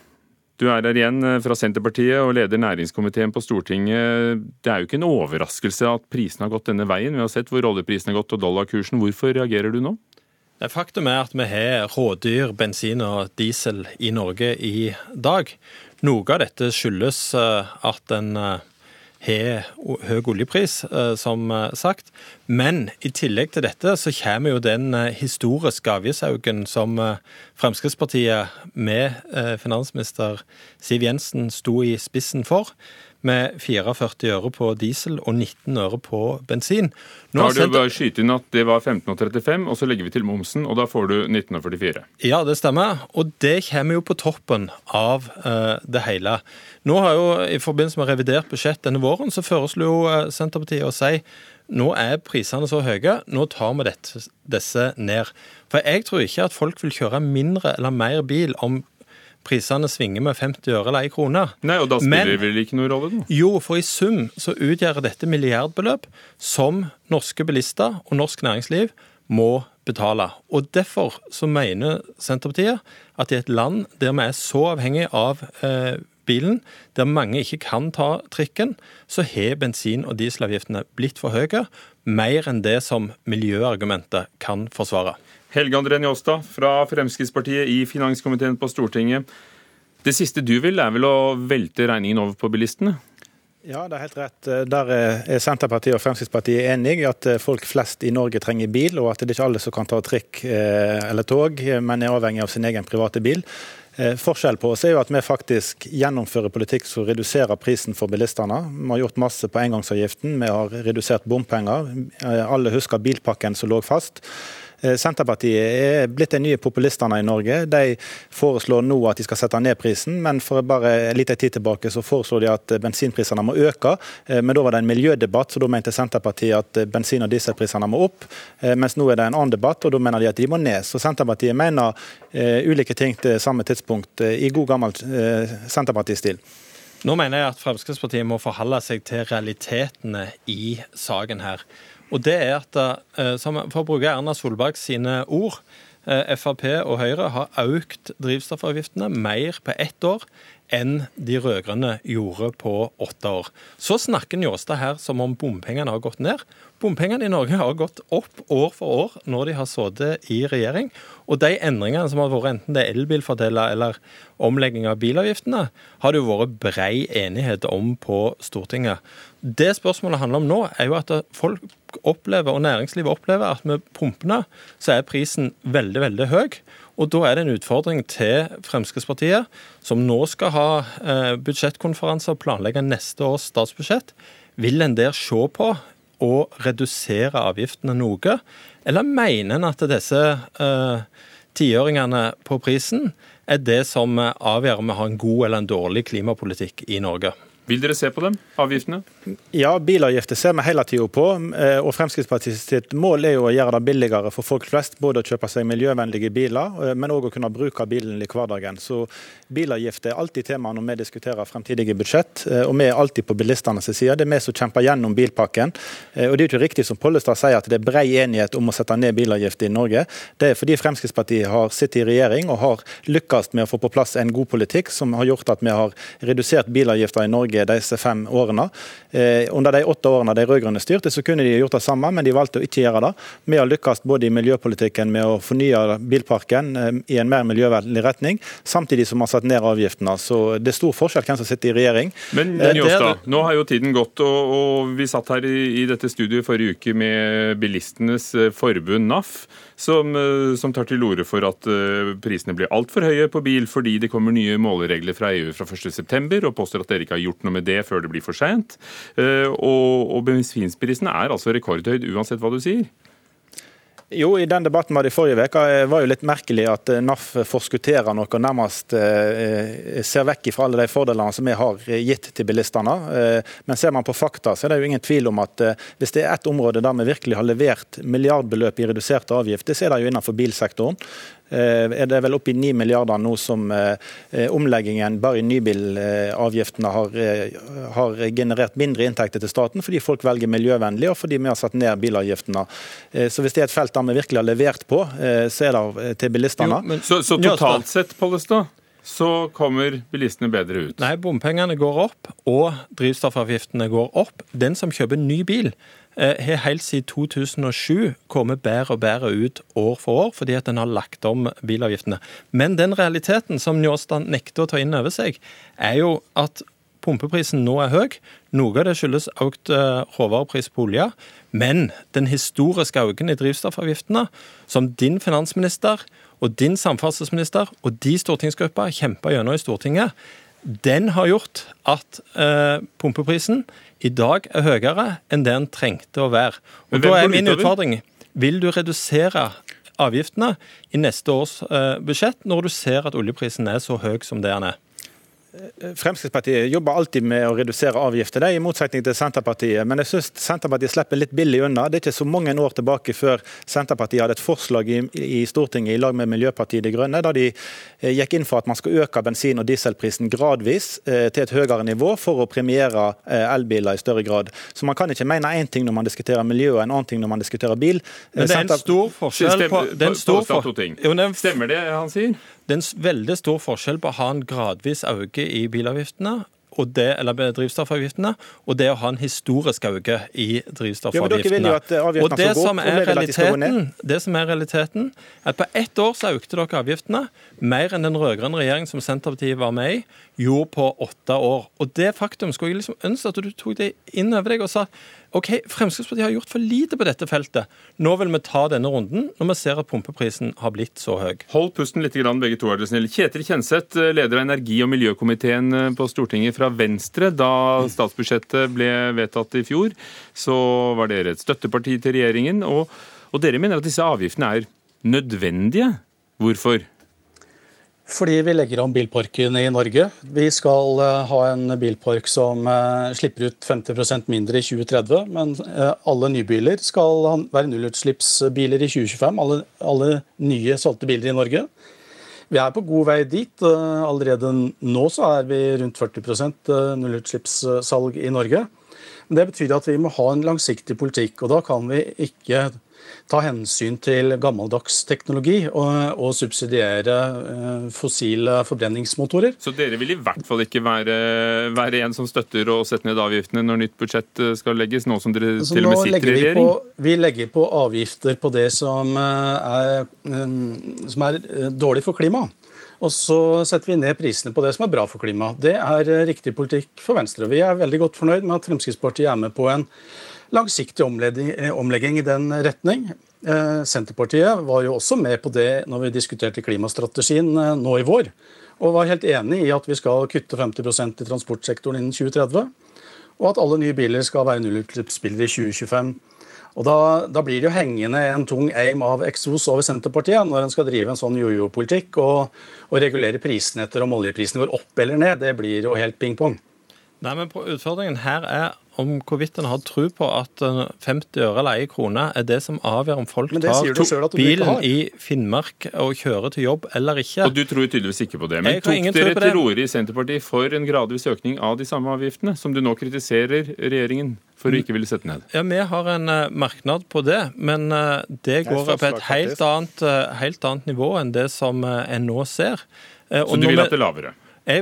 du er her igjen eh, fra Senterpartiet og leder næringskomiteen på Stortinget. Det er jo ikke en overraskelse at prisene har gått denne veien. Vi har sett hvor oljeprisen har gått og dollarkursen. Hvorfor reagerer du nå? Faktum er at vi har rådyr bensin og diesel i Norge i dag. Noe av dette skyldes eh, at en eh, har høy oljepris, eh, som eh, sagt. Men i tillegg til dette så kommer jo den eh, historiske avgiftsauken som Fremskrittspartiet med finansminister Siv Jensen sto i spissen for med 44 øre på diesel og 19 øre på bensin. Nå da har du bare skyte inn at det var 15,35, og så legger vi til momsen, og da får du 19,44. Ja, det stemmer. Og det kommer jo på toppen av uh, det hele. Nå har jo i forbindelse med revidert budsjett denne våren, så foreslo jo uh, Senterpartiet å si nå er prisene så høye, nå tar vi dette, disse ned. For jeg tror ikke at folk vil kjøre mindre eller mer bil om prisene svinger med 50 øre eller 1 krone. Nei, og da spiller det vel ikke noen rolle? Da. Jo, for i sum så utgjør dette milliardbeløp som norske bilister og norsk næringsliv må betale. Og Derfor så mener Senterpartiet at i et land der vi er så avhengig av eh, bilen, der mange ikke kan ta trikken, så har bensin- og dieselavgiftene blitt for høye. Mer enn det som miljøargumentet kan forsvare. Helge André Njåstad fra Fremskrittspartiet i finanskomiteen på Stortinget. Det siste du vil, er vel å velte regningen over på bilistene? Ja, det er helt rett. Der er Senterpartiet og Fremskrittspartiet enige i at folk flest i Norge trenger bil, og at det er ikke alle som kan ta trikk eh, eller tog, men er avhengig av sin egen private bil. Forskjellen forskjell på oss er jo at vi faktisk gjennomfører politikk som reduserer prisen for bilistene. Vi har gjort masse på engangsavgiften, vi har redusert bompenger. Eh, alle husker bilpakken som lå fast. Eh, Senterpartiet er blitt de nye populistene i Norge. De foreslår nå at de skal sette ned prisen, men for bare litt tid tilbake så foreslår de at bensinprisene må øke. Eh, men da var det en miljødebatt, så da mente Senterpartiet at bensin- og dieselprisene må opp. Eh, mens nå er det en annen debatt, og da mener de at de må ned. Så Senterpartiet mener ulike ting til samme tidspunkt, i god gammel Senterparti-stil. Nå mener jeg at Fremskrittspartiet må forholde seg til realitetene i saken her. Og det er at, eh, For å bruke Erna Solberg sine ord, eh, Frp og Høyre har økt drivstoffavgiftene mer på ett år enn de rød-grønne gjorde på åtte år. Så snakker Njåstad her som om bompengene har gått ned. Bompengene i Norge har gått opp år for år når de har sittet i regjering. Og de endringene som har vært, enten det er elbilfordeler eller omlegging av bilavgiftene, har det jo vært brei enighet om på Stortinget. Det spørsmålet handler om nå, er jo at folk opplever, og næringslivet opplever at med pumpene så er prisen veldig, veldig høy. Og Da er det en utfordring til Fremskrittspartiet, som nå skal ha eh, budsjettkonferanse og planlegge neste års statsbudsjett. Vil en der se på å redusere avgiftene noe, eller mener en at disse eh, på prisen er det som avgjør om vi har en god eller en dårlig klimapolitikk i Norge? Vil dere se på dem, avgiftene? Ja, bilavgifter ser vi hele tida på. Og Fremskrittspartiet sitt mål er jo å gjøre det billigere for folk flest. Både å kjøpe seg miljøvennlige biler, eh, men òg å kunne bruke bilen i hverdagen. Så bilavgifter er alltid tema når vi diskuterer fremtidige budsjett. Eh, og vi er alltid på bilistenes side. Det er vi som kjemper gjennom bilpakken. Og det er jo ikke riktig som Pollestad sier at det er brei enighet om å sette ned bilavgifter i Norge. Det er fordi Fremskrittspartiet har sittet i regjering og har lykkes med å få på plass en god politikk som har gjort at vi har redusert bilavgifter i Norge disse fem årene. Eh, under de åtte årene de rød-grønne styrte, så kunne de gjort det samme, men de valgte å ikke gjøre det. Vi har lykkes både i miljøpolitikken med å fornye bilparken eh, i en mer miljøvennlig retning, samtidig som vi har satt ned avgiftene. Så det er stor forskjell hvem som sitter i regjering. Men, men eh, Jåstad, nå har jo tiden gått, og, og vi satt her i, i dette studioet forrige uke med Bilistenes forbund, NAF som, eh, som tar til orde for at eh, prisene blir altfor høye på bil fordi det kommer nye måleregler fra EU fra 1.9, og påstår at dere ikke har gjort noe med det før det blir for seint. Eh, og, og bensinprisene er altså rekordhøyd uansett hva du sier. Jo, i den debatten var det i forrige uke var jo litt merkelig at NAF forskutterer noe og nærmest eh, ser vekk fra alle de fordelene som vi har gitt til bilistene. Eh, men ser man på fakta, så er det jo ingen tvil om at eh, hvis det er ett område der vi virkelig har levert milliardbeløp i reduserte avgifter, så er det jo innenfor bilsektoren. Eh, er det vel oppi 9 milliarder nå som eh, omleggingen bare i nybilavgiftene har, eh, har, generert mindre inntekter til staten, fordi folk velger miljøvennlig og fordi vi har satt ned bilavgiftene. Så hvis det er et felt der vi virkelig har levert på, så er det til bilistene. Jo, men, så, så, totalt sett, Pollestad? Så kommer bilistene bedre ut? Nei, bompengene går opp, og drivstoffavgiftene går opp. Den som kjøper ny bil, Eh, har helt siden 2007 kommet bedre og bedre ut år for år, fordi at en har lagt om bilavgiftene. Men den realiteten som Njåstad nekter å ta inn over seg, er jo at pumpeprisen nå er høy. Noe av det skyldes økt eh, råvarepris på olje. Men den historiske økningen i drivstoffavgiftene, som din finansminister og din samferdselsminister og de stortingsgrupper kjempa gjennom i Stortinget, den har gjort at eh, pumpeprisen i dag er høyere enn det den trengte å være. Og Da er min utfordring vil du redusere avgiftene i neste års eh, budsjett, når du ser at oljeprisen er så høy som det den er? Fremskrittspartiet jobber alltid med å redusere avgifter, det er i motsetning til Senterpartiet. Men jeg syns Senterpartiet slipper litt billig unna. Det er ikke så mange år tilbake før Senterpartiet hadde et forslag i, i Stortinget i lag med Miljøpartiet De Grønne, da de eh, gikk inn for at man skal øke bensin- og dieselprisen gradvis eh, til et høyere nivå for å premiere eh, elbiler i større grad. Så man kan ikke mene én ting når man diskuterer miljø og en annen ting når man diskuterer bil. Men det er en stor forskjell på, Stemmer det han sier? Det er en veldig stor forskjell på å ha en gradvis økning i bilavgiftene og det, eller drivstoffavgiftene, og det å ha en historisk økning i drivstoffavgiftene. Ja, og det som, er realiteten, det som er realiteten, at på ett år så økte dere avgiftene mer enn den rød-grønne regjeringen som Senterpartiet var med i, gjorde på åtte år. Og det faktum skulle jeg liksom ønske at du tok det inn over deg og sa OK, Fremskrittspartiet har gjort for lite på dette feltet. Nå vil vi ta denne runden når vi ser at pumpeprisen har blitt så høy. Hold pusten litt, begge to, er det snill. Kjetil Kjenseth, leder av energi- og miljøkomiteen eh, på Stortinget fra Venstre. Da statsbudsjettet ble vedtatt i fjor, så var dere et støtteparti til regjeringen. Og, og dere mener at disse avgiftene er nødvendige. Hvorfor? Fordi vi legger om bilparken i Norge. Vi skal eh, ha en bilpark som eh, slipper ut 50% mindre i 2030. Men eh, alle nybiler skal være nullutslippsbiler i 2025. Alle, alle nye solgte biler i Norge. Vi er på god vei dit. Allerede nå så er vi rundt 40% nullutslippssalg i Norge. Men Det betyr at vi må ha en langsiktig politikk. og Da kan vi ikke ta hensyn til gammeldags teknologi og, og subsidiere eh, fossile forbrenningsmotorer. Så dere vil i hvert fall ikke være, være en som støtter å sette ned avgiftene når nytt budsjett eh, skal legges, nå som dere altså, til og med sitter i regjering? På, vi legger på avgifter på det som eh, er, som er dårlig for klimaet. Og så setter vi ned prisene på det som er bra for klimaet. Det er riktig politikk for Venstre. Vi er veldig godt fornøyd med at Fremskrittspartiet er med på en langsiktig omlegging i den retning. Eh, Senterpartiet var jo også med på det når vi diskuterte klimastrategien eh, nå i vår, og var helt enig i at vi skal kutte 50% i transportsektoren innen 2030, og at alle nye biler skal være nullutslippsbiler i 2025. Og da, da, blir det jo hengende en tung eim av eksos over Senterpartiet når en skal drive en sånn jojo-politikk og, og, regulere prisene etter om oljeprisene går opp eller ned. Det blir jo helt ping-pong. Nei, men Utfordringen her er om hvorvidt en har tro på at 50 øre eller 1 krone er det som avgjør om folk tar bilen i Finnmark og kjører til jobb eller ikke. Og Du tror tydeligvis ikke på det. Men tok dere til orde i Senterpartiet for en gradvis økning av de samme avgiftene, som du nå kritiserer regjeringen for å ikke ville sette ned? Ja, Vi har en uh, merknad på det, men uh, det går på et helt annet, uh, helt annet, nivå enn det som en nå ser. Så du vil at det er lavere?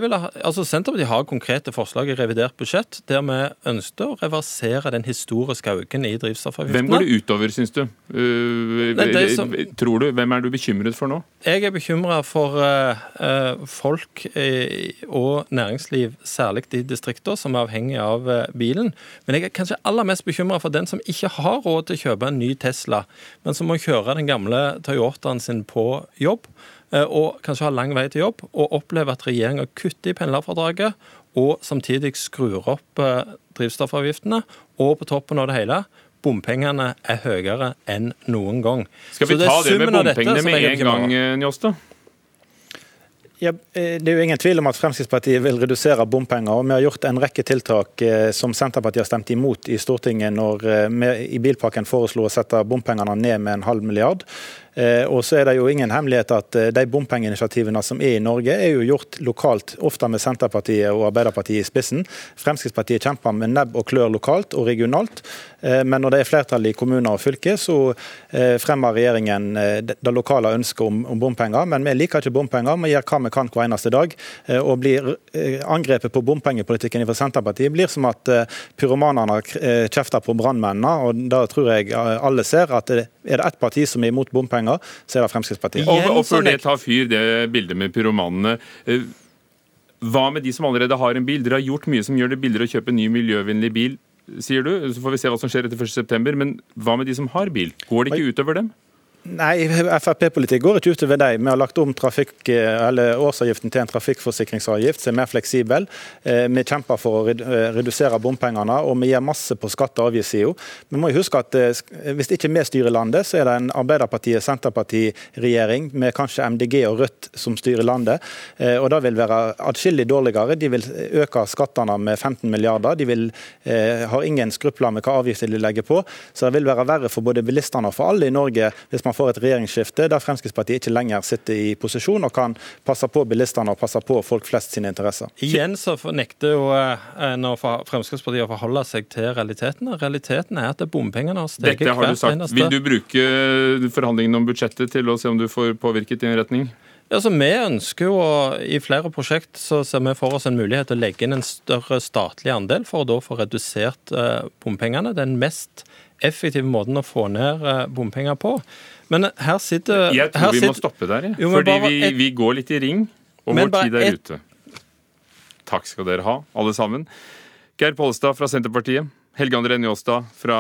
Vil, altså Senterpartiet har konkrete forslag i revidert budsjett der vi ønsker å reversere den historiske økningen i drivstoffavgiftene. Hvem går det utover, syns du? Uh, som, tror du? Hvem er du bekymret for nå? Jeg er bekymra for uh, folk og næringsliv, særlig i distriktene, som er avhengig av bilen. Men jeg er kanskje aller mest bekymra for den som ikke har råd til å kjøpe en ny Tesla, men som må kjøre den gamle Toyotaen sin på jobb. Eh, og kanskje har lang vei til jobb, og opplever at regjeringa kutter i pendlerfradraget og samtidig skrur opp eh, drivstoffavgiftene, og på toppen av det hele bompengene er høyere enn noen gang. Skal vi ta det, det med bompengene med en gang, eh, Njåstad? Ja, det er jo ingen tvil om at Fremskrittspartiet vil redusere bompenger. og Vi har gjort en rekke tiltak som Senterpartiet har stemt imot i Stortinget når vi i bilpakken foreslo å sette bompengene ned med en halv milliard. Eh, og så er det jo ingen hemmelighet at eh, de bompengeinitiativene som er i Norge, er jo gjort lokalt, ofte med Senterpartiet og Arbeiderpartiet i spissen. Fremskrittspartiet kjemper med nebb og klør lokalt og regionalt. Eh, men når det er flertall i kommuner og fylker, så fremmer regjeringen det lokale ønsket om bompenger. Men vi liker ikke bompenger, vi gjør hva vi kan hver eneste dag. Og blir angrepet på bompengepolitikken fra Senterpartiet blir som at pyromanene kjefter på brannmennene. Og da tror jeg alle ser at er det ett parti som er imot bompenger, penger, så er det Fremskrittspartiet. Og, og før det tar fyr, det bildet med pyromanene. Eh, hva med de som allerede har en bil? Dere har gjort mye som gjør det billigere å kjøpe en ny miljøvennlig bil, sier du. Så får vi se hva som skjer etter 1.9. Men hva med de som har bil? Går det ikke utover dem? Nei, Frp-politikk går ikke utover deg. Vi har lagt om trafikk, årsavgiften til en trafikkforsikringsavgift som er mer fleksibel. Eh, vi kjemper for å eh, redusere bompengene, og vi gjør masse på skatte- og avgiftssida. Vi må huske at eh, hvis ikke vi styrer landet, så er det en Arbeiderpartiet-Senterparti-regjering med kanskje MDG og Rødt som styrer landet. Og Det vil være atskillig dårligere. De vil øke skattene med 15 milliarder. De vil, har ingen skrupler med hva avgifter de legger på. Så det vil være verre for både bilistene og for alle i Norge hvis man får et regjeringsskifte der Fremskrittspartiet ikke lenger sitter i posisjon og kan passe på bilistene og passe på folk flest sine interesser. Igjen så nekter jo eh, Fremskrittspartiet å forholde seg til realitetene. Realiteten er at bompengene har steget Dette har du sagt. Eneste. Vil du bruke forhandlingene om budsjettet til å se om du får påvirket din en retning? Altså, vi ønsker jo, I flere prosjekt så ser vi for oss en mulighet til å legge inn en større statlig andel for å da få redusert eh, bompengene. Den mest effektive måten å få ned eh, bompenger på. Men her sitter Jeg tror vi sitter, må stoppe der, ja. fordi vi, vi, går litt i ring, og vår tid er et, ute. Takk skal dere ha, alle sammen. Geir Pollestad fra Senterpartiet, Helge André Njåstad fra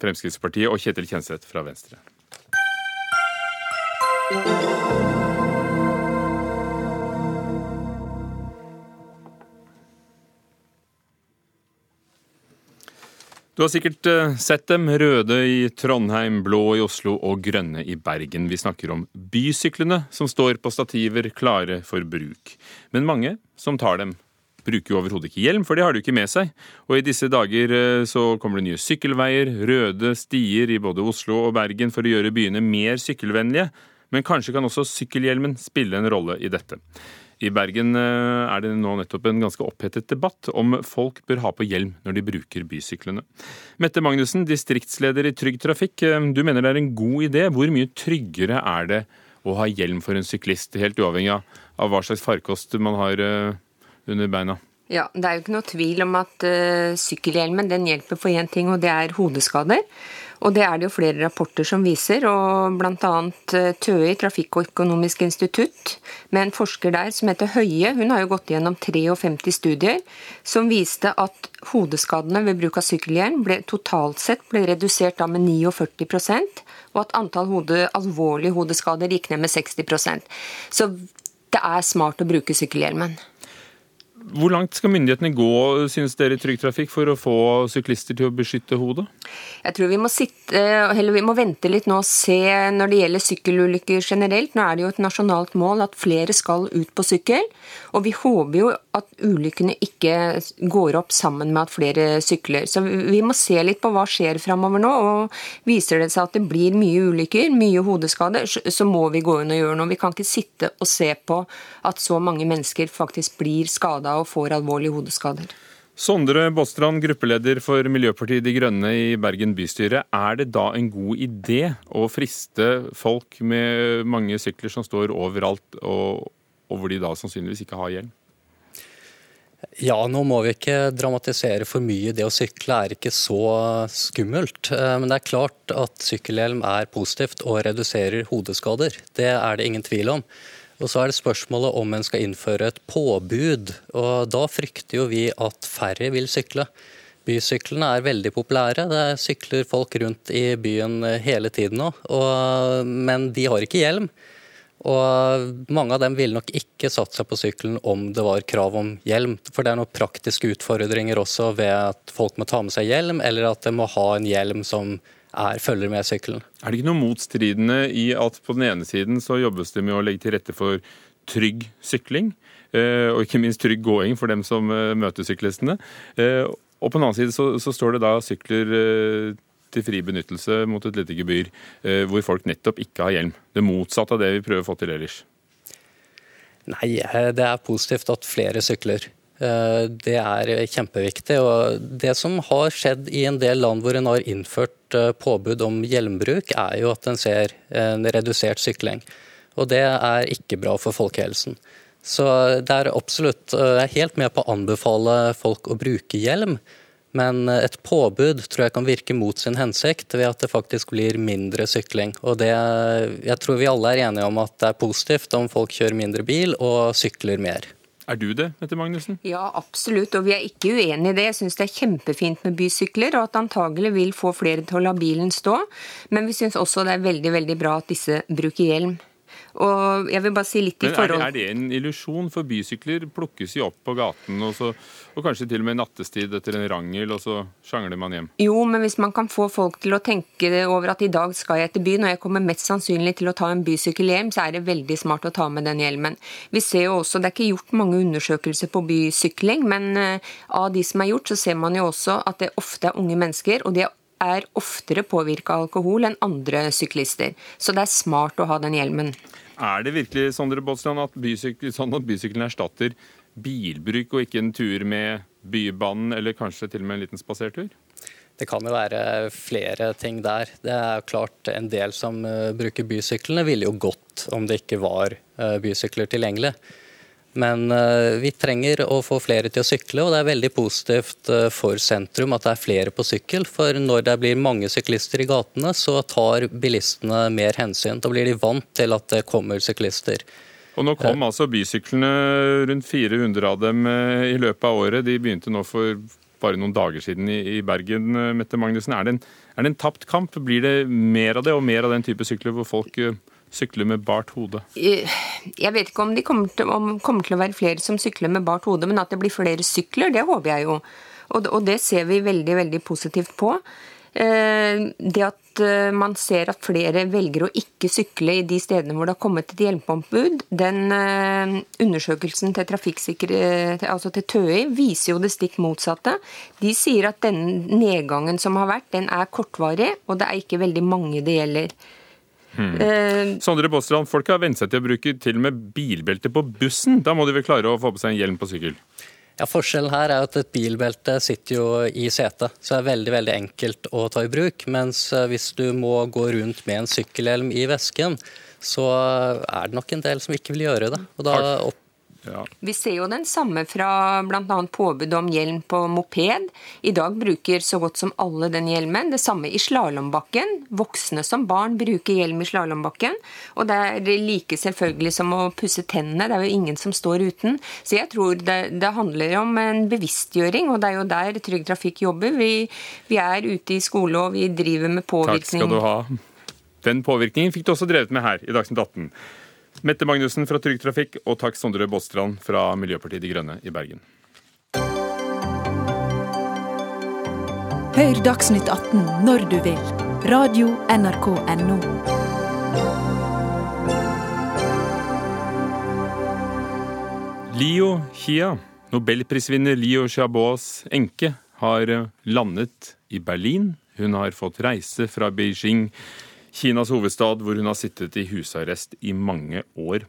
Fremskrittspartiet og Kjetil Kjenseth fra Venstre. Du har sikkert eh, sett dem. Røde i Trondheim, blå i Oslo og grønne i Bergen. Vi snakker om bysyklene som står på stativer klare for bruk. Men mange som tar dem, bruker jo overhodet ikke hjelm, for det har de ikke med seg. Og i disse dager eh, så kommer det nye sykkelveier, røde stier i både Oslo og Bergen for å gjøre byene mer sykkelvennlige. Men kanskje kan også sykkelhjelmen spille en rolle i dette. I Bergen eh, er det nå nettopp en ganske opphetet debatt om folk bør ha på hjelm når de bruker bysyklene. Mette Magnussen, distriktsleder i Trygg Trafikk. Eh, du mener det er en god idé. Hvor mye tryggere er det å ha hjelm for en syklist, helt uavhengig av hva slags farkost man har eh, under beina? Ja, Det er jo ikke noe tvil om at sykkelhjelmen den hjelper for én ting, og det er hodeskader. Og det er det jo flere rapporter som viser, og bl.a. Eh, TØI, Trafikkøkonomisk institutt, med en forsker der som heter Høie, hun har jo gått gjennom 53 studier som viste at hodeskadene ved bruk av sykkelhjelm ble, totalt sett ble redusert da med 49 og at antall hode, alvorlige hodeskader gikk ned med 60% Så det er smart å bruke sykkelhjelmen. Hvor langt skal myndighetene gå synes dere i Trygg Trafikk, for å få syklister til å beskytte hodet? Jeg tror vi må, sitte, vi må vente litt nå og se når det gjelder sykkelulykker generelt. Nå er det jo et nasjonalt mål at flere skal ut på sykkel. Og vi håper jo at ulykkene ikke går opp sammen med at flere sykler. Så vi må se litt på hva skjer framover nå. og Viser det seg at det blir mye ulykker, mye hodeskader, så må vi gå inn og gjøre noe. Vi kan ikke sitte og se på at så mange mennesker faktisk blir skada og får alvorlige hodeskader. Sondre Bostrand, gruppeleder for Miljøpartiet De Grønne i Bergen bystyre. Er det da en god idé å friste folk med mange sykler som står overalt, og, og hvor de da sannsynligvis ikke har hjelm? Ja, nå må vi ikke dramatisere for mye. Det å sykle er ikke så skummelt. Eh, men det er klart at sykkelhjelm er positivt og reduserer hodeskader. Det er det ingen tvil om. Og Så er det spørsmålet om en skal innføre et påbud. og Da frykter jo vi at færre vil sykle. Bysyklene er veldig populære. Det sykler folk rundt i byen hele tiden nå. Og, men de har ikke hjelm. Og mange av dem ville nok ikke satt seg på sykkelen om det var krav om hjelm. For det er noen praktiske utfordringer også ved at folk må ta med seg hjelm, eller at de må ha en hjelm som er, følger med sykkelen. Er det ikke noe motstridende i at på den ene siden så jobbes det med å legge til rette for trygg sykling, eh, og ikke minst trygg gåing for dem som eh, møter syklistene. Eh, og på den annen side så, så står det da sykler til fri benyttelse mot et lite gebyr, hvor folk nettopp ikke har hjelm. Det motsatte av det vi prøver å få til ellers. Nei, det er positivt at flere sykler. Eh, det er kjempeviktig. og Det som har skjedd i en del land hvor en har innført eh, påbud om hjelmbruk, er jo at en ser en redusert sykling. Og Det er ikke bra for folkehelsen. Så det er absolutt eh, Jeg er helt med på å anbefale folk å bruke hjelm. Men et påbud tror jeg kan virke mot sin hensikt ved at det faktisk blir mindre sykling. Og det, Jeg tror vi alle er enige om at det er positivt om folk kjører mindre bil og sykler mer. Er du det, Mette Magnussen? Ja, absolutt. Og vi er ikke uenig i det. Jeg syns det er kjempefint med bysykler, og at antagelig vil få flere til å la bilen stå. Men vi syns også det er veldig, veldig bra at disse bruker hjelm. Og jeg vil bare si litt i forhold... Men Er det, en illusjon? For bysykler plukkes jo opp på gaten, og, så, og, kanskje til og med nattestid etter en rangel, og så sjangler man hjem. Jo, men hvis man kan få folk til å tenke over at i dag skal jeg til byen, og jeg kommer mest sannsynlig til å ta en bysykkel hjem, så er det veldig smart å ta med den hjelmen. Vi ser jo også, Det er ikke gjort mange undersøkelser på bysykling, men uh, av de som er gjort, så ser man jo også at det ofte er unge mennesker. og de er er oftere påvirka av alkohol enn andre syklister. Så det er smart å ha den hjelmen. Er det virkelig Sondre Båtsland, at sånn at bysykkelen erstatter bilbruk og ikke en tur med Bybanen eller kanskje til og med en liten spasertur? Det kan jo være flere ting der. Det er klart En del som eh, bruker bysyklene, ville jo gått om det ikke var eh, bysykler tilgjengelig. Men eh, vi trenger å få flere til å sykle, og det er veldig positivt eh, for sentrum at det er flere på sykkel. For når det blir mange syklister i gatene, så tar bilistene mer hensyn. Da blir de vant til at det kommer syklister. Og Nå kom altså bysyklene, rundt 400 av dem i løpet av året. De begynte nå for bare noen dager siden i Bergen. Mette Magnussen, er det, en, er det en tapt kamp? Blir det mer av det, og mer av den type sykler hvor folk sykle med bart hode? Jeg vet ikke om det kommer, kommer, til å være flere som sykler med bart hode, men at det blir flere sykler, det håper jeg jo. Og, og det ser vi veldig, veldig positivt på. Eh, det at eh, man ser at flere velger å ikke sykle i de stedene hvor det har kommet et hjelpeombud, den eh, undersøkelsen til trafikksikkerhet, altså til TØI, viser jo det stikk motsatte. De sier at den nedgangen som har vært, den er kortvarig, og det er ikke veldig mange det gjelder. Hmm. Eh, Sondre Båstrand, folk har vent seg til å bruke til og med bilbelte på bussen. Da må de vel klare å få på seg en hjelm på sykkel? Ja, Forskjellen her er at et bilbelte sitter jo i setet, så det er veldig veldig enkelt å ta i bruk. Mens eh, hvis du må gå rundt med en sykkelhjelm i vesken, så er det nok en del som ikke vil gjøre det. Og da opp ja. Vi ser jo den samme fra bl.a. påbud om hjelm på moped. I dag bruker så godt som alle den hjelmen. Det samme i slalåmbakken. Voksne som barn bruker hjelm i slalåmbakken. Og det er like selvfølgelig som å pusse tennene. Det er jo ingen som står uten. Så jeg tror det, det handler om en bevisstgjøring, og det er jo der Trygg Trafikk jobber. Vi, vi er ute i skole og vi driver med påvirkning. Takk skal du ha. Den påvirkningen fikk du også drevet med her i Dagsnytt 18. Mette Magnussen fra Trygg Trafikk og takk Sondre Båstrand fra Miljøpartiet De Grønne i Bergen. Hør Dagsnytt 18 når du vil. Radio NRK Radio.nrk.no. Lio Chia, nobelprisvinner Lio Xiaobos enke, har landet i Berlin. Hun har fått reise fra Beijing Kinas hovedstad, hvor hun har sittet i husarrest i mange år.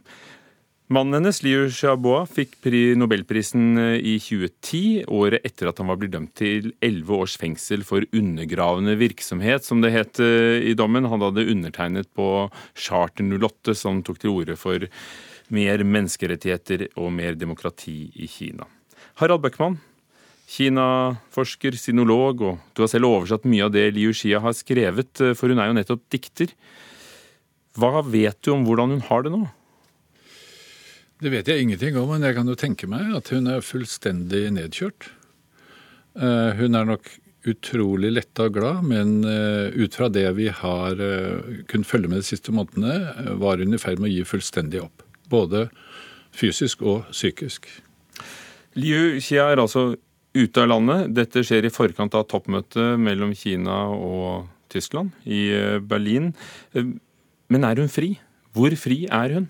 Mannen hennes, Liu Xiaobo, fikk nobelprisen eh, i 2010, året etter at han var blitt dømt til elleve års fengsel for undergravende virksomhet, som det het eh, i dommen. Han hadde undertegnet på Charter 08, som tok til orde for mer menneskerettigheter og mer demokrati i Kina. Harald Bøckmann, Kina-forsker, sinolog, og du har selv oversatt mye av det Liu Xia har skrevet, eh, for hun er jo nettopp dikter. Hva vet du om hvordan hun har det nå? Det vet jeg ingenting om, men jeg kan jo tenke meg at hun er fullstendig nedkjørt. Eh, hun er nok utrolig letta og glad, men eh, ut fra det vi har kunnet følge med de siste månedene, var hun i ferd med å gi fullstendig opp. Både fysisk og psykisk. Liu Xia er altså ute av landet. Dette skjer i forkant av toppmøtet mellom Kina og Tyskland i eh, Berlin. Eh, men er hun fri? Hvor fri er hun?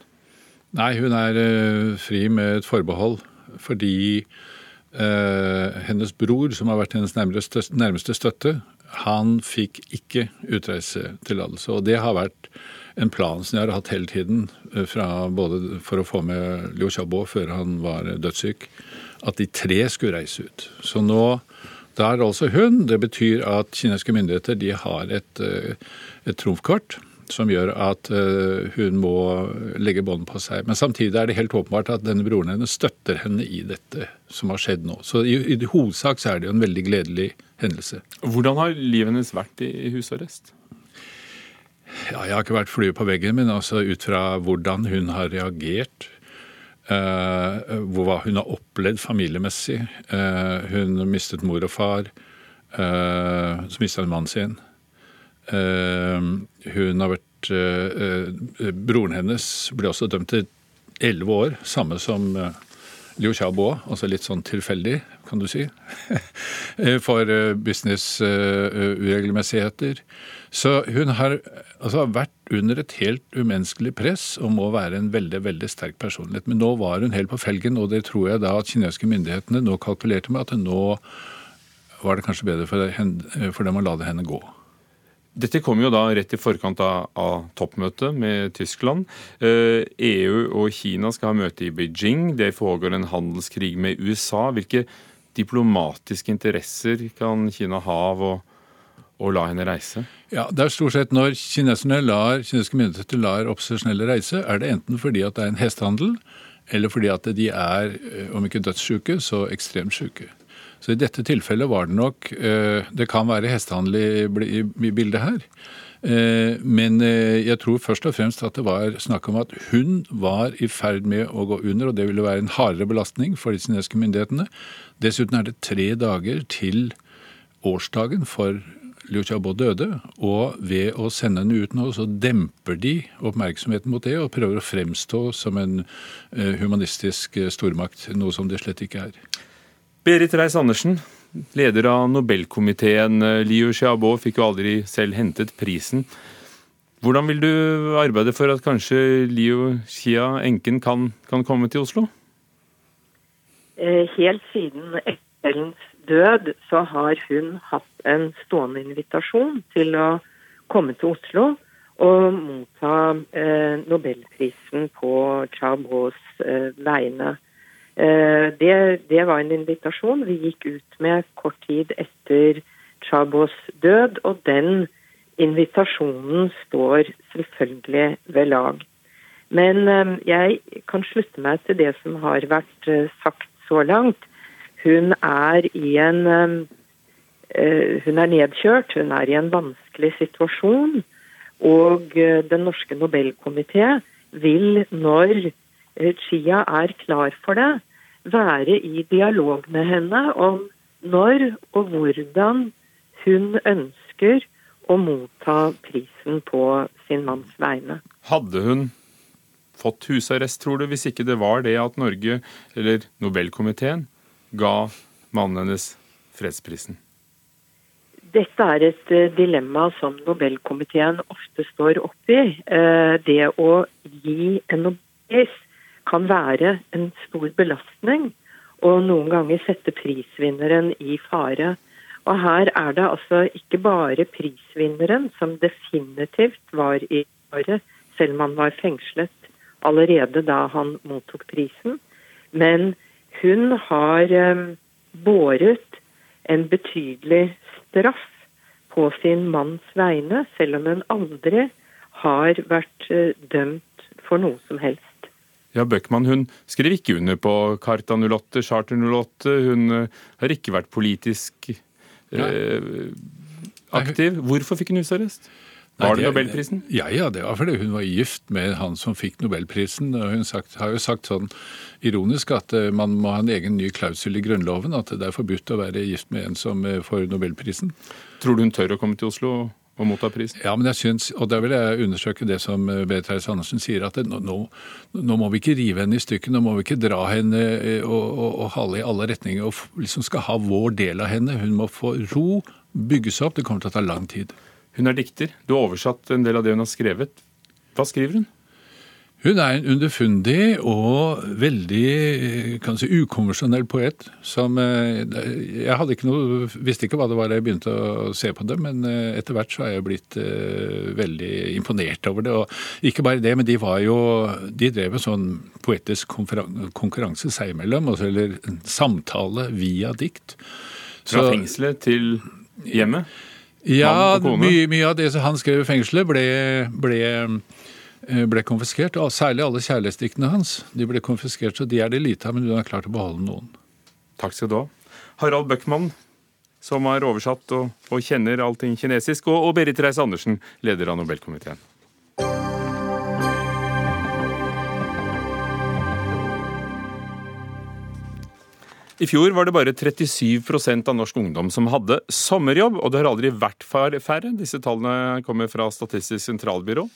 Nei, hun er eh, fri med et forbehold. Fordi hennes bror, som har vært hennes nærmeste støtte, han fikk ikke utreisetillatelse. Og det har vært en plan som jeg har hatt hele tiden, fra, både for å få med Liu Xiaobo før han var dødssyk, at de tre skulle reise ut. Så nå da er altså hun. Det betyr at kinesiske myndigheter de har et, eh, et trumfkort som gjør at eh, hun må legge bånd på seg. Men samtidig er det helt åpenbart at denne broren hennes støtter henne i dette som har skjedd nå. Så i, i hovedsak så er det jo en veldig gledelig hendelse. Hvordan har livet hennes vært i, i husarrest? Ja, jeg har ikke vært flue på veggen, men altså ut fra hvordan hun har reagert Uh, hva hun har opplevd familiemessig. Uh, hun mistet mor og far. Uh, så mista hun mannen sin. hun har vært Broren hennes ble også dømt til elleve år, samme som Liu Xiaobo, altså litt sånn tilfeldig, kan du si, for business-uregelmessigheter. Så hun har altså, vært under et helt umenneskelig press og må være en veldig veldig sterk personlighet. Men nå var hun helt på felgen, og det tror jeg da at kinesiske myndighetene nå kalkulerte med at nå var det kanskje bedre for dem å la det henne gå. Dette kom jo da rett i forkant av, av toppmøtet med Tyskland. Eh, EU og Kina skal ha møte i Beijing. Det foregår en handelskrig med USA. Hvilke diplomatiske interesser kan Kina ha av å å la henne reise? Ja, det er stort sett Når kineserne lar, kinesiske myndigheter lar opposisjonelle reise, er det enten fordi at det er en hestehandel, eller fordi at de er, eh, om ikke dødssjuke, så ekstremt syke. Så i dette tilfellet var det nok eh, Det kan være hestehandel i bildet her. Eh, men jeg tror først og fremst at det var snakk om at hun var i ferd med å gå under, og det ville være en hardere belastning for de kinesiske myndighetene. Dessuten er det tre dager til årsdagen for Liu Xiaobo døde, og ved å sende henne ut nå, så demper de oppmerksomheten mot det og prøver å fremstå som en eh, humanistisk eh, stormakt, noe som det slett ikke er. Berit Reiss-Andersen, leder av Nobelkomiteen. Eh, Liu Xiaobo fikk jo aldri selv hentet prisen. Hvordan vil du arbeide for at kanskje Liu Xia, enken, kan, kan komme til Oslo? Helt siden Ellens død, så har hun hatt en stående invitasjon til å komme til Oslo og motta eh, nobelprisen på Chabos eh, vegne. Eh, det, det, var en invitasjon vi gikk ut med kort tid etter Chabos død, og den invitasjonen står selvfølgelig ved lag. Men eh, jeg kan slutte meg til det som har vært eh, sagt så langt. Hun er i en Hun er nedkjørt, hun er i en vanskelig situasjon. Og Den norske Nobelkomité vil, når Chia er klar for det, være i dialog med henne om når og hvordan hun ønsker å motta prisen på sin manns vegne. Hadde hun fått husarrest, tror du, hvis ikke det var det at Norge, eller Nobelkomiteen, ga mannen hennes fredsprisen? Dette er et eh, dilemma som Nobelkomiteen ofte står oppi. Eh, det å gi en nobelpris kan være en stor belastning, og noen ganger sette prisvinneren i fare. Og her er det altså ikke bare prisvinneren som definitivt var i fare, selv om han var fengslet allerede da han mottok prisen. Men hun har eh, båret en betydelig straff på sin manns vegne, selv om hun aldri har vært eh, dømt for noe som helst. Ja, Bøckmann hun skrev ikke under på Carta 08, Charter 08. Hun uh, har ikke vært politisk eh, aktiv. Hvorfor fikk hun husarrest? Var det Nobelprisen? Ja, ja, det var fordi hun var gift med han som fikk Nobelprisen. og Hun sagt, har jo sagt sånn ironisk at eh, man må ha en egen ny klausul i Grunnloven. At det er forbudt å være gift med en som får Nobelprisen. Tror du hun tør å komme til Oslo Og motta prisen? Ja, men jeg synes, og da vil jeg undersøke det som eh, Berit Andersen sier, at det, nå, nå, må vi ikke rive henne i stykker. Nå må vi ikke dra henne eh, og, og, og hale i alle retninger og liksom skal ha vår del av henne. Hun må få ro, bygge seg opp. Det kommer til å ta lang tid. Hun er dikter. Du har oversatt en del av det hun har skrevet. Hva skriver hun? Hun er en underfundig og veldig kan si, ukonvensjonell poet. som eh, Jeg hadde ikke noe, visste ikke hva det var da jeg begynte å se på det, men eh, etter hvert så har jeg blitt veldig imponert over det. Og ikke bare det, men de var jo De drev en sånn poetisk konkurranse seg imellom, altså, eller en samtale via dikt. Fra fengselet til hjemmet? Ja, mye, mye, av det han skrev i fengselet, ble, ble Eh, ble konfiskert. og Særlig alle kjærlighetsdiktene hans. De ble konfiskert, så de er det lite av, men hun har klart å beholde noen. Takk skal du ha. Harald Bøckmann, som har oversatt og, og kjenner allting kinesisk, og, og Berit Reiss-Andersen, leder av Nobelkomiteen. I fjor var det bare 37% av norsk ungdom som hadde sommerjobb, og det har aldri vært færre. Disse tallene kommer fra Statistisk sentralbyrå.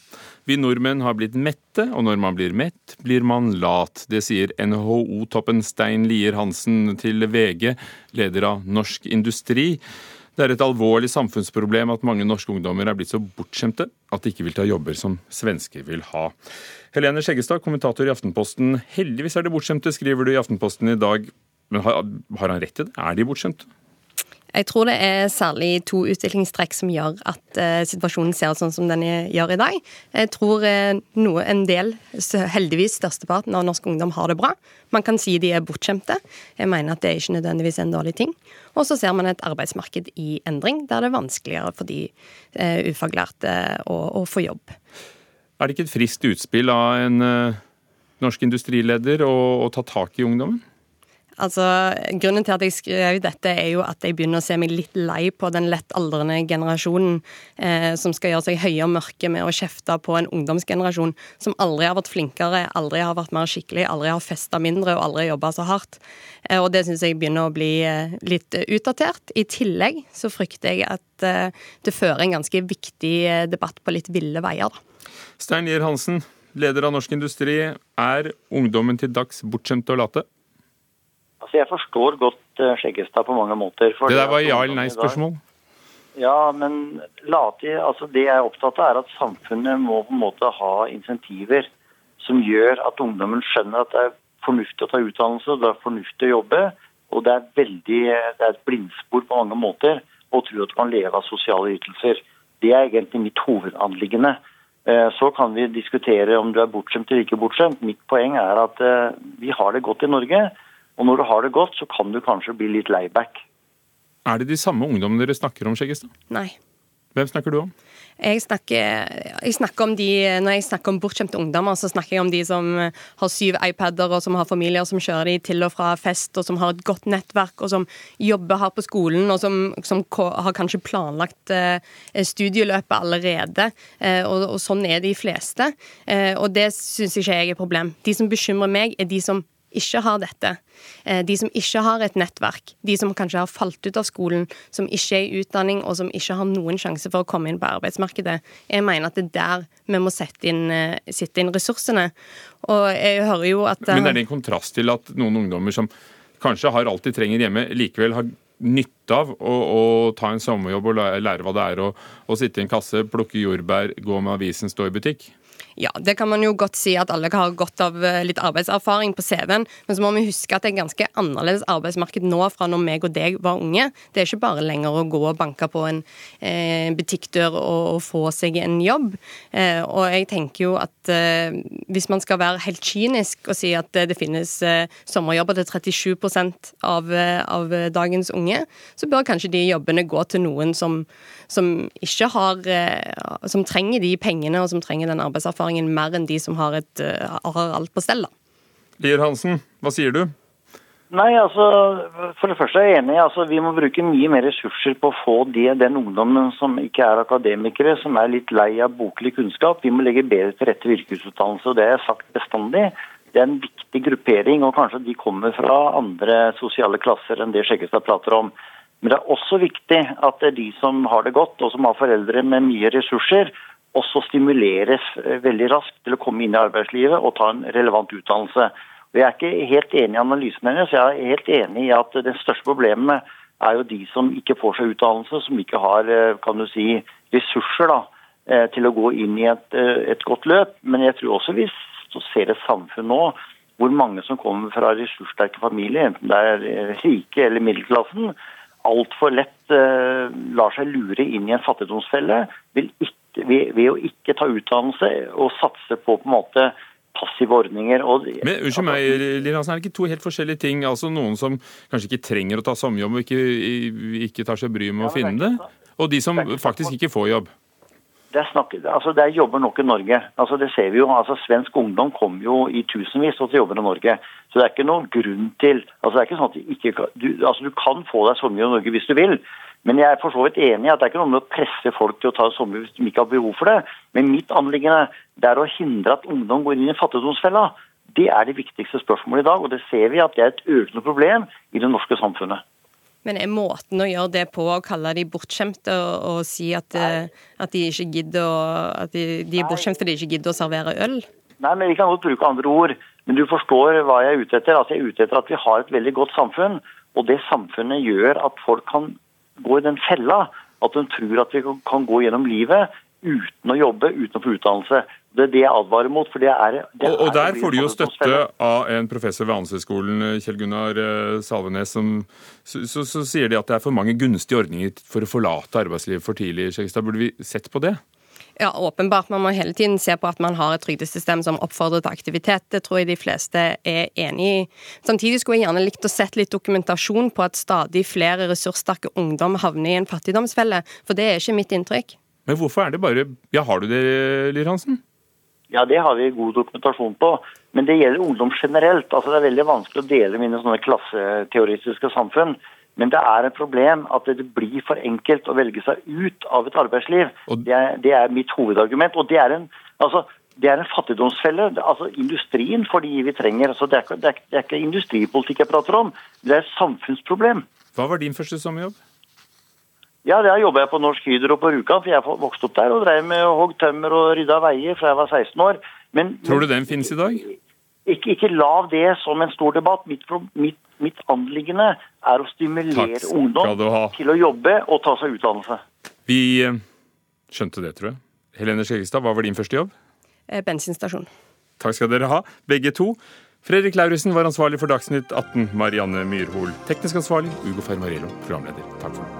Vi nordmenn har blitt mette, og når man blir mett, blir man lat. Det sier NHO-toppen Stein Lier Hansen til VG, leder av Norsk Industri. Det er et alvorlig samfunnsproblem at mange norske ungdommer er blitt så bortskjemte at de ikke vil ta jobber som svensker vil ha. Helene Skjeggestad, kommentator i Aftenposten. Heldigvis er det bortskjemte, skriver du i Aftenposten i dag. Men har, har han rett til det? Er de bortskjemte? Jeg tror det er særlig to utviklingstrekk som gjør at eh, situasjonen ser ut sånn som den gjør i dag. Jeg tror eh, noe, en del, heldigvis størsteparten av norsk ungdom har det bra. Man kan si de er bortskjemte. Jeg mener at det er ikke nødvendigvis en dårlig ting. Og så ser man et arbeidsmarked i endring, der det er vanskeligere for de eh, ufaglærte å, å, få jobb. Er det ikke et friskt utspill av en norsk industrileder å, å ta tak i ungdommen? Altså, Grunnen til at jeg skrev dette, er jo at jeg begynner å se meg litt lei på den lett aldrende generasjonen eh, som skal gjøre seg høye og mørke med å kjefte på en ungdomsgenerasjon som aldri har vært flinkere, aldri har vært mer skikkelig, aldri har festa mindre og aldri jobba så hardt. Eh, og det syns jeg begynner å bli eh, litt utdatert. I tillegg så frykter jeg at eh, det fører en ganske viktig eh, debatt på litt ville veier. da. Stein Lier Hansen, leder av Norsk Industri. Er ungdommen til dags bortskjemte og late? Altså, Jeg forstår godt uh, Skjeggestad på mange måter. det der var ja eller nei-spørsmål? Ja, men late, altså det jeg er opptatt av, er at samfunnet må på en måte ha insentiver som gjør at ungdommen skjønner at det er fornuftig å ta utdannelse, det er fornuftig å jobbe. Og det er, veldig, det er et blindspor på mange måter å tro at du kan leve av sosiale ytelser. Det er egentlig mitt hovedanliggende. Eh, så kan vi diskutere om du er bortskjemt eller ikke bortskjemt. Mitt poeng er at eh, vi har det godt i Norge. Og når du har det godt, så kan du kanskje bli litt layback. Er det de samme ungdommene dere snakker om, Skjeggestad? Nei. Hvem snakker du om? Jeg snakker, jeg snakker, om de, Når jeg snakker om bortskjemte ungdommer, så snakker jeg om de som har syv iPader, og som har familier som kjører de til og fra fest, og som har et godt nettverk, og som jobber her på skolen, og som, som har kanskje planlagt eh, studieløpet allerede. Eh, og, og, sånn er de fleste. Eh, og det syns ikke jeg er et problem. De som bekymrer meg, er de som ikke har dette. Eh, de som ikke har et nettverk, de som kanskje har falt ut av skolen, som ikke er i utdanning og som ikke har noen sjanse for å komme inn på arbeidsmarkedet. Jeg mener at det er der vi må sette inn, eh, sette inn ressursene. Og jeg hører jo at Men er det en kontrast til at noen ungdommer som kanskje har alt de trenger hjemme, likevel har nytte av å, å, ta en sommerjobb og lære hva det er å, å sitte i en kasse, plukke jordbær, gå med avisen, stå i butikk? Ja, det kan man jo godt si at alle har godt av eh, litt arbeidserfaring på CV-en. Men så må vi huske at det er ganske annerledes arbeidsmarked nå fra når meg og deg var unge. Det er ikke bare lenger å gå og banke på en eh, butikkdør og, og, få seg en jobb. Eh, og jeg tenker jo at eh, hvis man skal være helt kynisk og si at det finnes eh, sommerjobber til 37% av, eh, av dagens unge, så bør kanskje de jobbene gå til noen som, som ikke har Som trenger de pengene og som trenger den arbeidserfaringen erfaringen mer enn de som har, et, eh, har alt på stell. Lier Hansen, hva sier du? Nei, altså, For det første er jeg enig. altså Vi må bruke mye mer ressurser på å få de, den ungdommen som ikke er akademikere, som er litt lei av boklig kunnskap. Vi må legge bedre til rette yrkesutdannelse. og Det har jeg sagt bestandig. Det er en viktig gruppering, og kanskje de kommer fra andre sosiale klasser enn det Skjeggestad prater om. Men det er også viktig at det er de som har det godt, og som har foreldre med mye ressurser, også stimuleres eh, veldig raskt til å komme inn i arbeidslivet og ta en relevant utdannelse. Og jeg er ikke helt enig i analysen hennes. Jeg er helt enig i at det største problemet er jo de som ikke får seg utdannelse, som ikke har eh, kan du si, ressurser da, eh, til å gå inn i et, et godt løp. Men jeg tror også vi ser et samfunn nå hvor mange som kommer fra ressurssterke familier, enten det er rike eller middelklassen, altfor lett lar seg lure inn i en fattigdomsfelle, vil ikke ved, ved, å ikke ta utdannelse og satse på på en måte passive ordninger. Og, Men Unnskyld meg, Hansen, er det ikke to helt forskjellige ting? Altså Noen som kanskje ikke trenger å ta sommerjobb og ikke, ikke tar seg bryet med å finne det, og de som faktisk ikke får jobb? Det er, snakk, altså det er jobber nok i Norge. Altså det ser vi jo, altså Svensk ungdom kommer jo i tusenvis til jobber i Norge. Så det er ikke noen grunn til altså det er ikke sånn at ikke, du, altså du kan få deg sommerjobb i Norge hvis du vil. Men jeg er for så vidt enig i at det er ikke noe med å presse folk til å ta sommer hvis de ikke har behov for det. Men mitt anliggende er å hindre at ungdom går inn i fattigdomsfella. Det er det viktigste spørsmålet i dag, og det ser vi at det er et økende problem i det norske samfunnet. Men er måten å gjøre det på å kalle de bortskjemte og, og si at, eh, at, de ikke gidder å, at de, de er bortskjemte fordi de ikke gidder å servere øl? Nei, men Vi kan godt bruke andre ord. Men du forstår hva jeg er ute etter. Altså, jeg er ute etter at vi har et veldig godt samfunn. Og det samfunnet gjør at folk kan gå i den fella at de tror at vi kan gå gjennom livet uten å jobbe, uten å få utdannelse. Det er det jeg advarer mot. for det er... Det og, og der får du jo støtte av en professor ved Handelshøyskolen, Kjell Gunnar eh, Salvenes, som så, så, så, sier de at det er for mange gunstige ordninger for å forlate arbeidslivet for tidlig. Skjegstad, burde vi sett på det? Ja, åpenbart. Man må hele tiden se på at man har et trygdesystem som oppfordrer til aktivitet. Det tror jeg de fleste er enig i. Samtidig skulle jeg gjerne likt å sett litt dokumentasjon på at stadig flere ressurssterke ungdom havner i en fattigdomsfelle, for det er ikke mitt inntrykk. Men hvorfor er det bare Ja, har du det, Lier Hansen? Ja, det har vi god dokumentasjon på. Men det gjelder ungdom generelt. Altså, Det er veldig vanskelig å dele mine sånne klasseteoretiske samfunn. Men det er et problem at det blir for enkelt å velge seg ut av et arbeidsliv. Det er, det er mitt hovedargument. Og det er en, altså, det er en fattigdomsfelle. Altså Industrien for de vi trenger. Altså, det, er det, er, det, er, ikke industripolitikk jeg prater om, det er et samfunnsproblem. Hva var din første sommerjobb? Ja, Der jobba jeg på Norsk Hydro på Rjukan, for jeg vokste opp der og drev med hogg tømmer og rydda veier fra jeg var 16 år. Men, Tror du den finnes i dag? Ikke, ikke lav det som en stor debatt. Mitt, mitt, mitt anliggende er å stimulere ungdom til å jobbe og ta seg utdannelse. Vi eh, skjønte det, tror jeg. Helene Skjeggestad, hva var din første jobb? Eh, bensinstasjon. Takk skal dere ha, begge to. Fredrik Lauritzen var ansvarlig for Dagsnytt 18. Marianne Myrhol teknisk ansvarlig. Ugo Fermarello programleder. Takk for nå.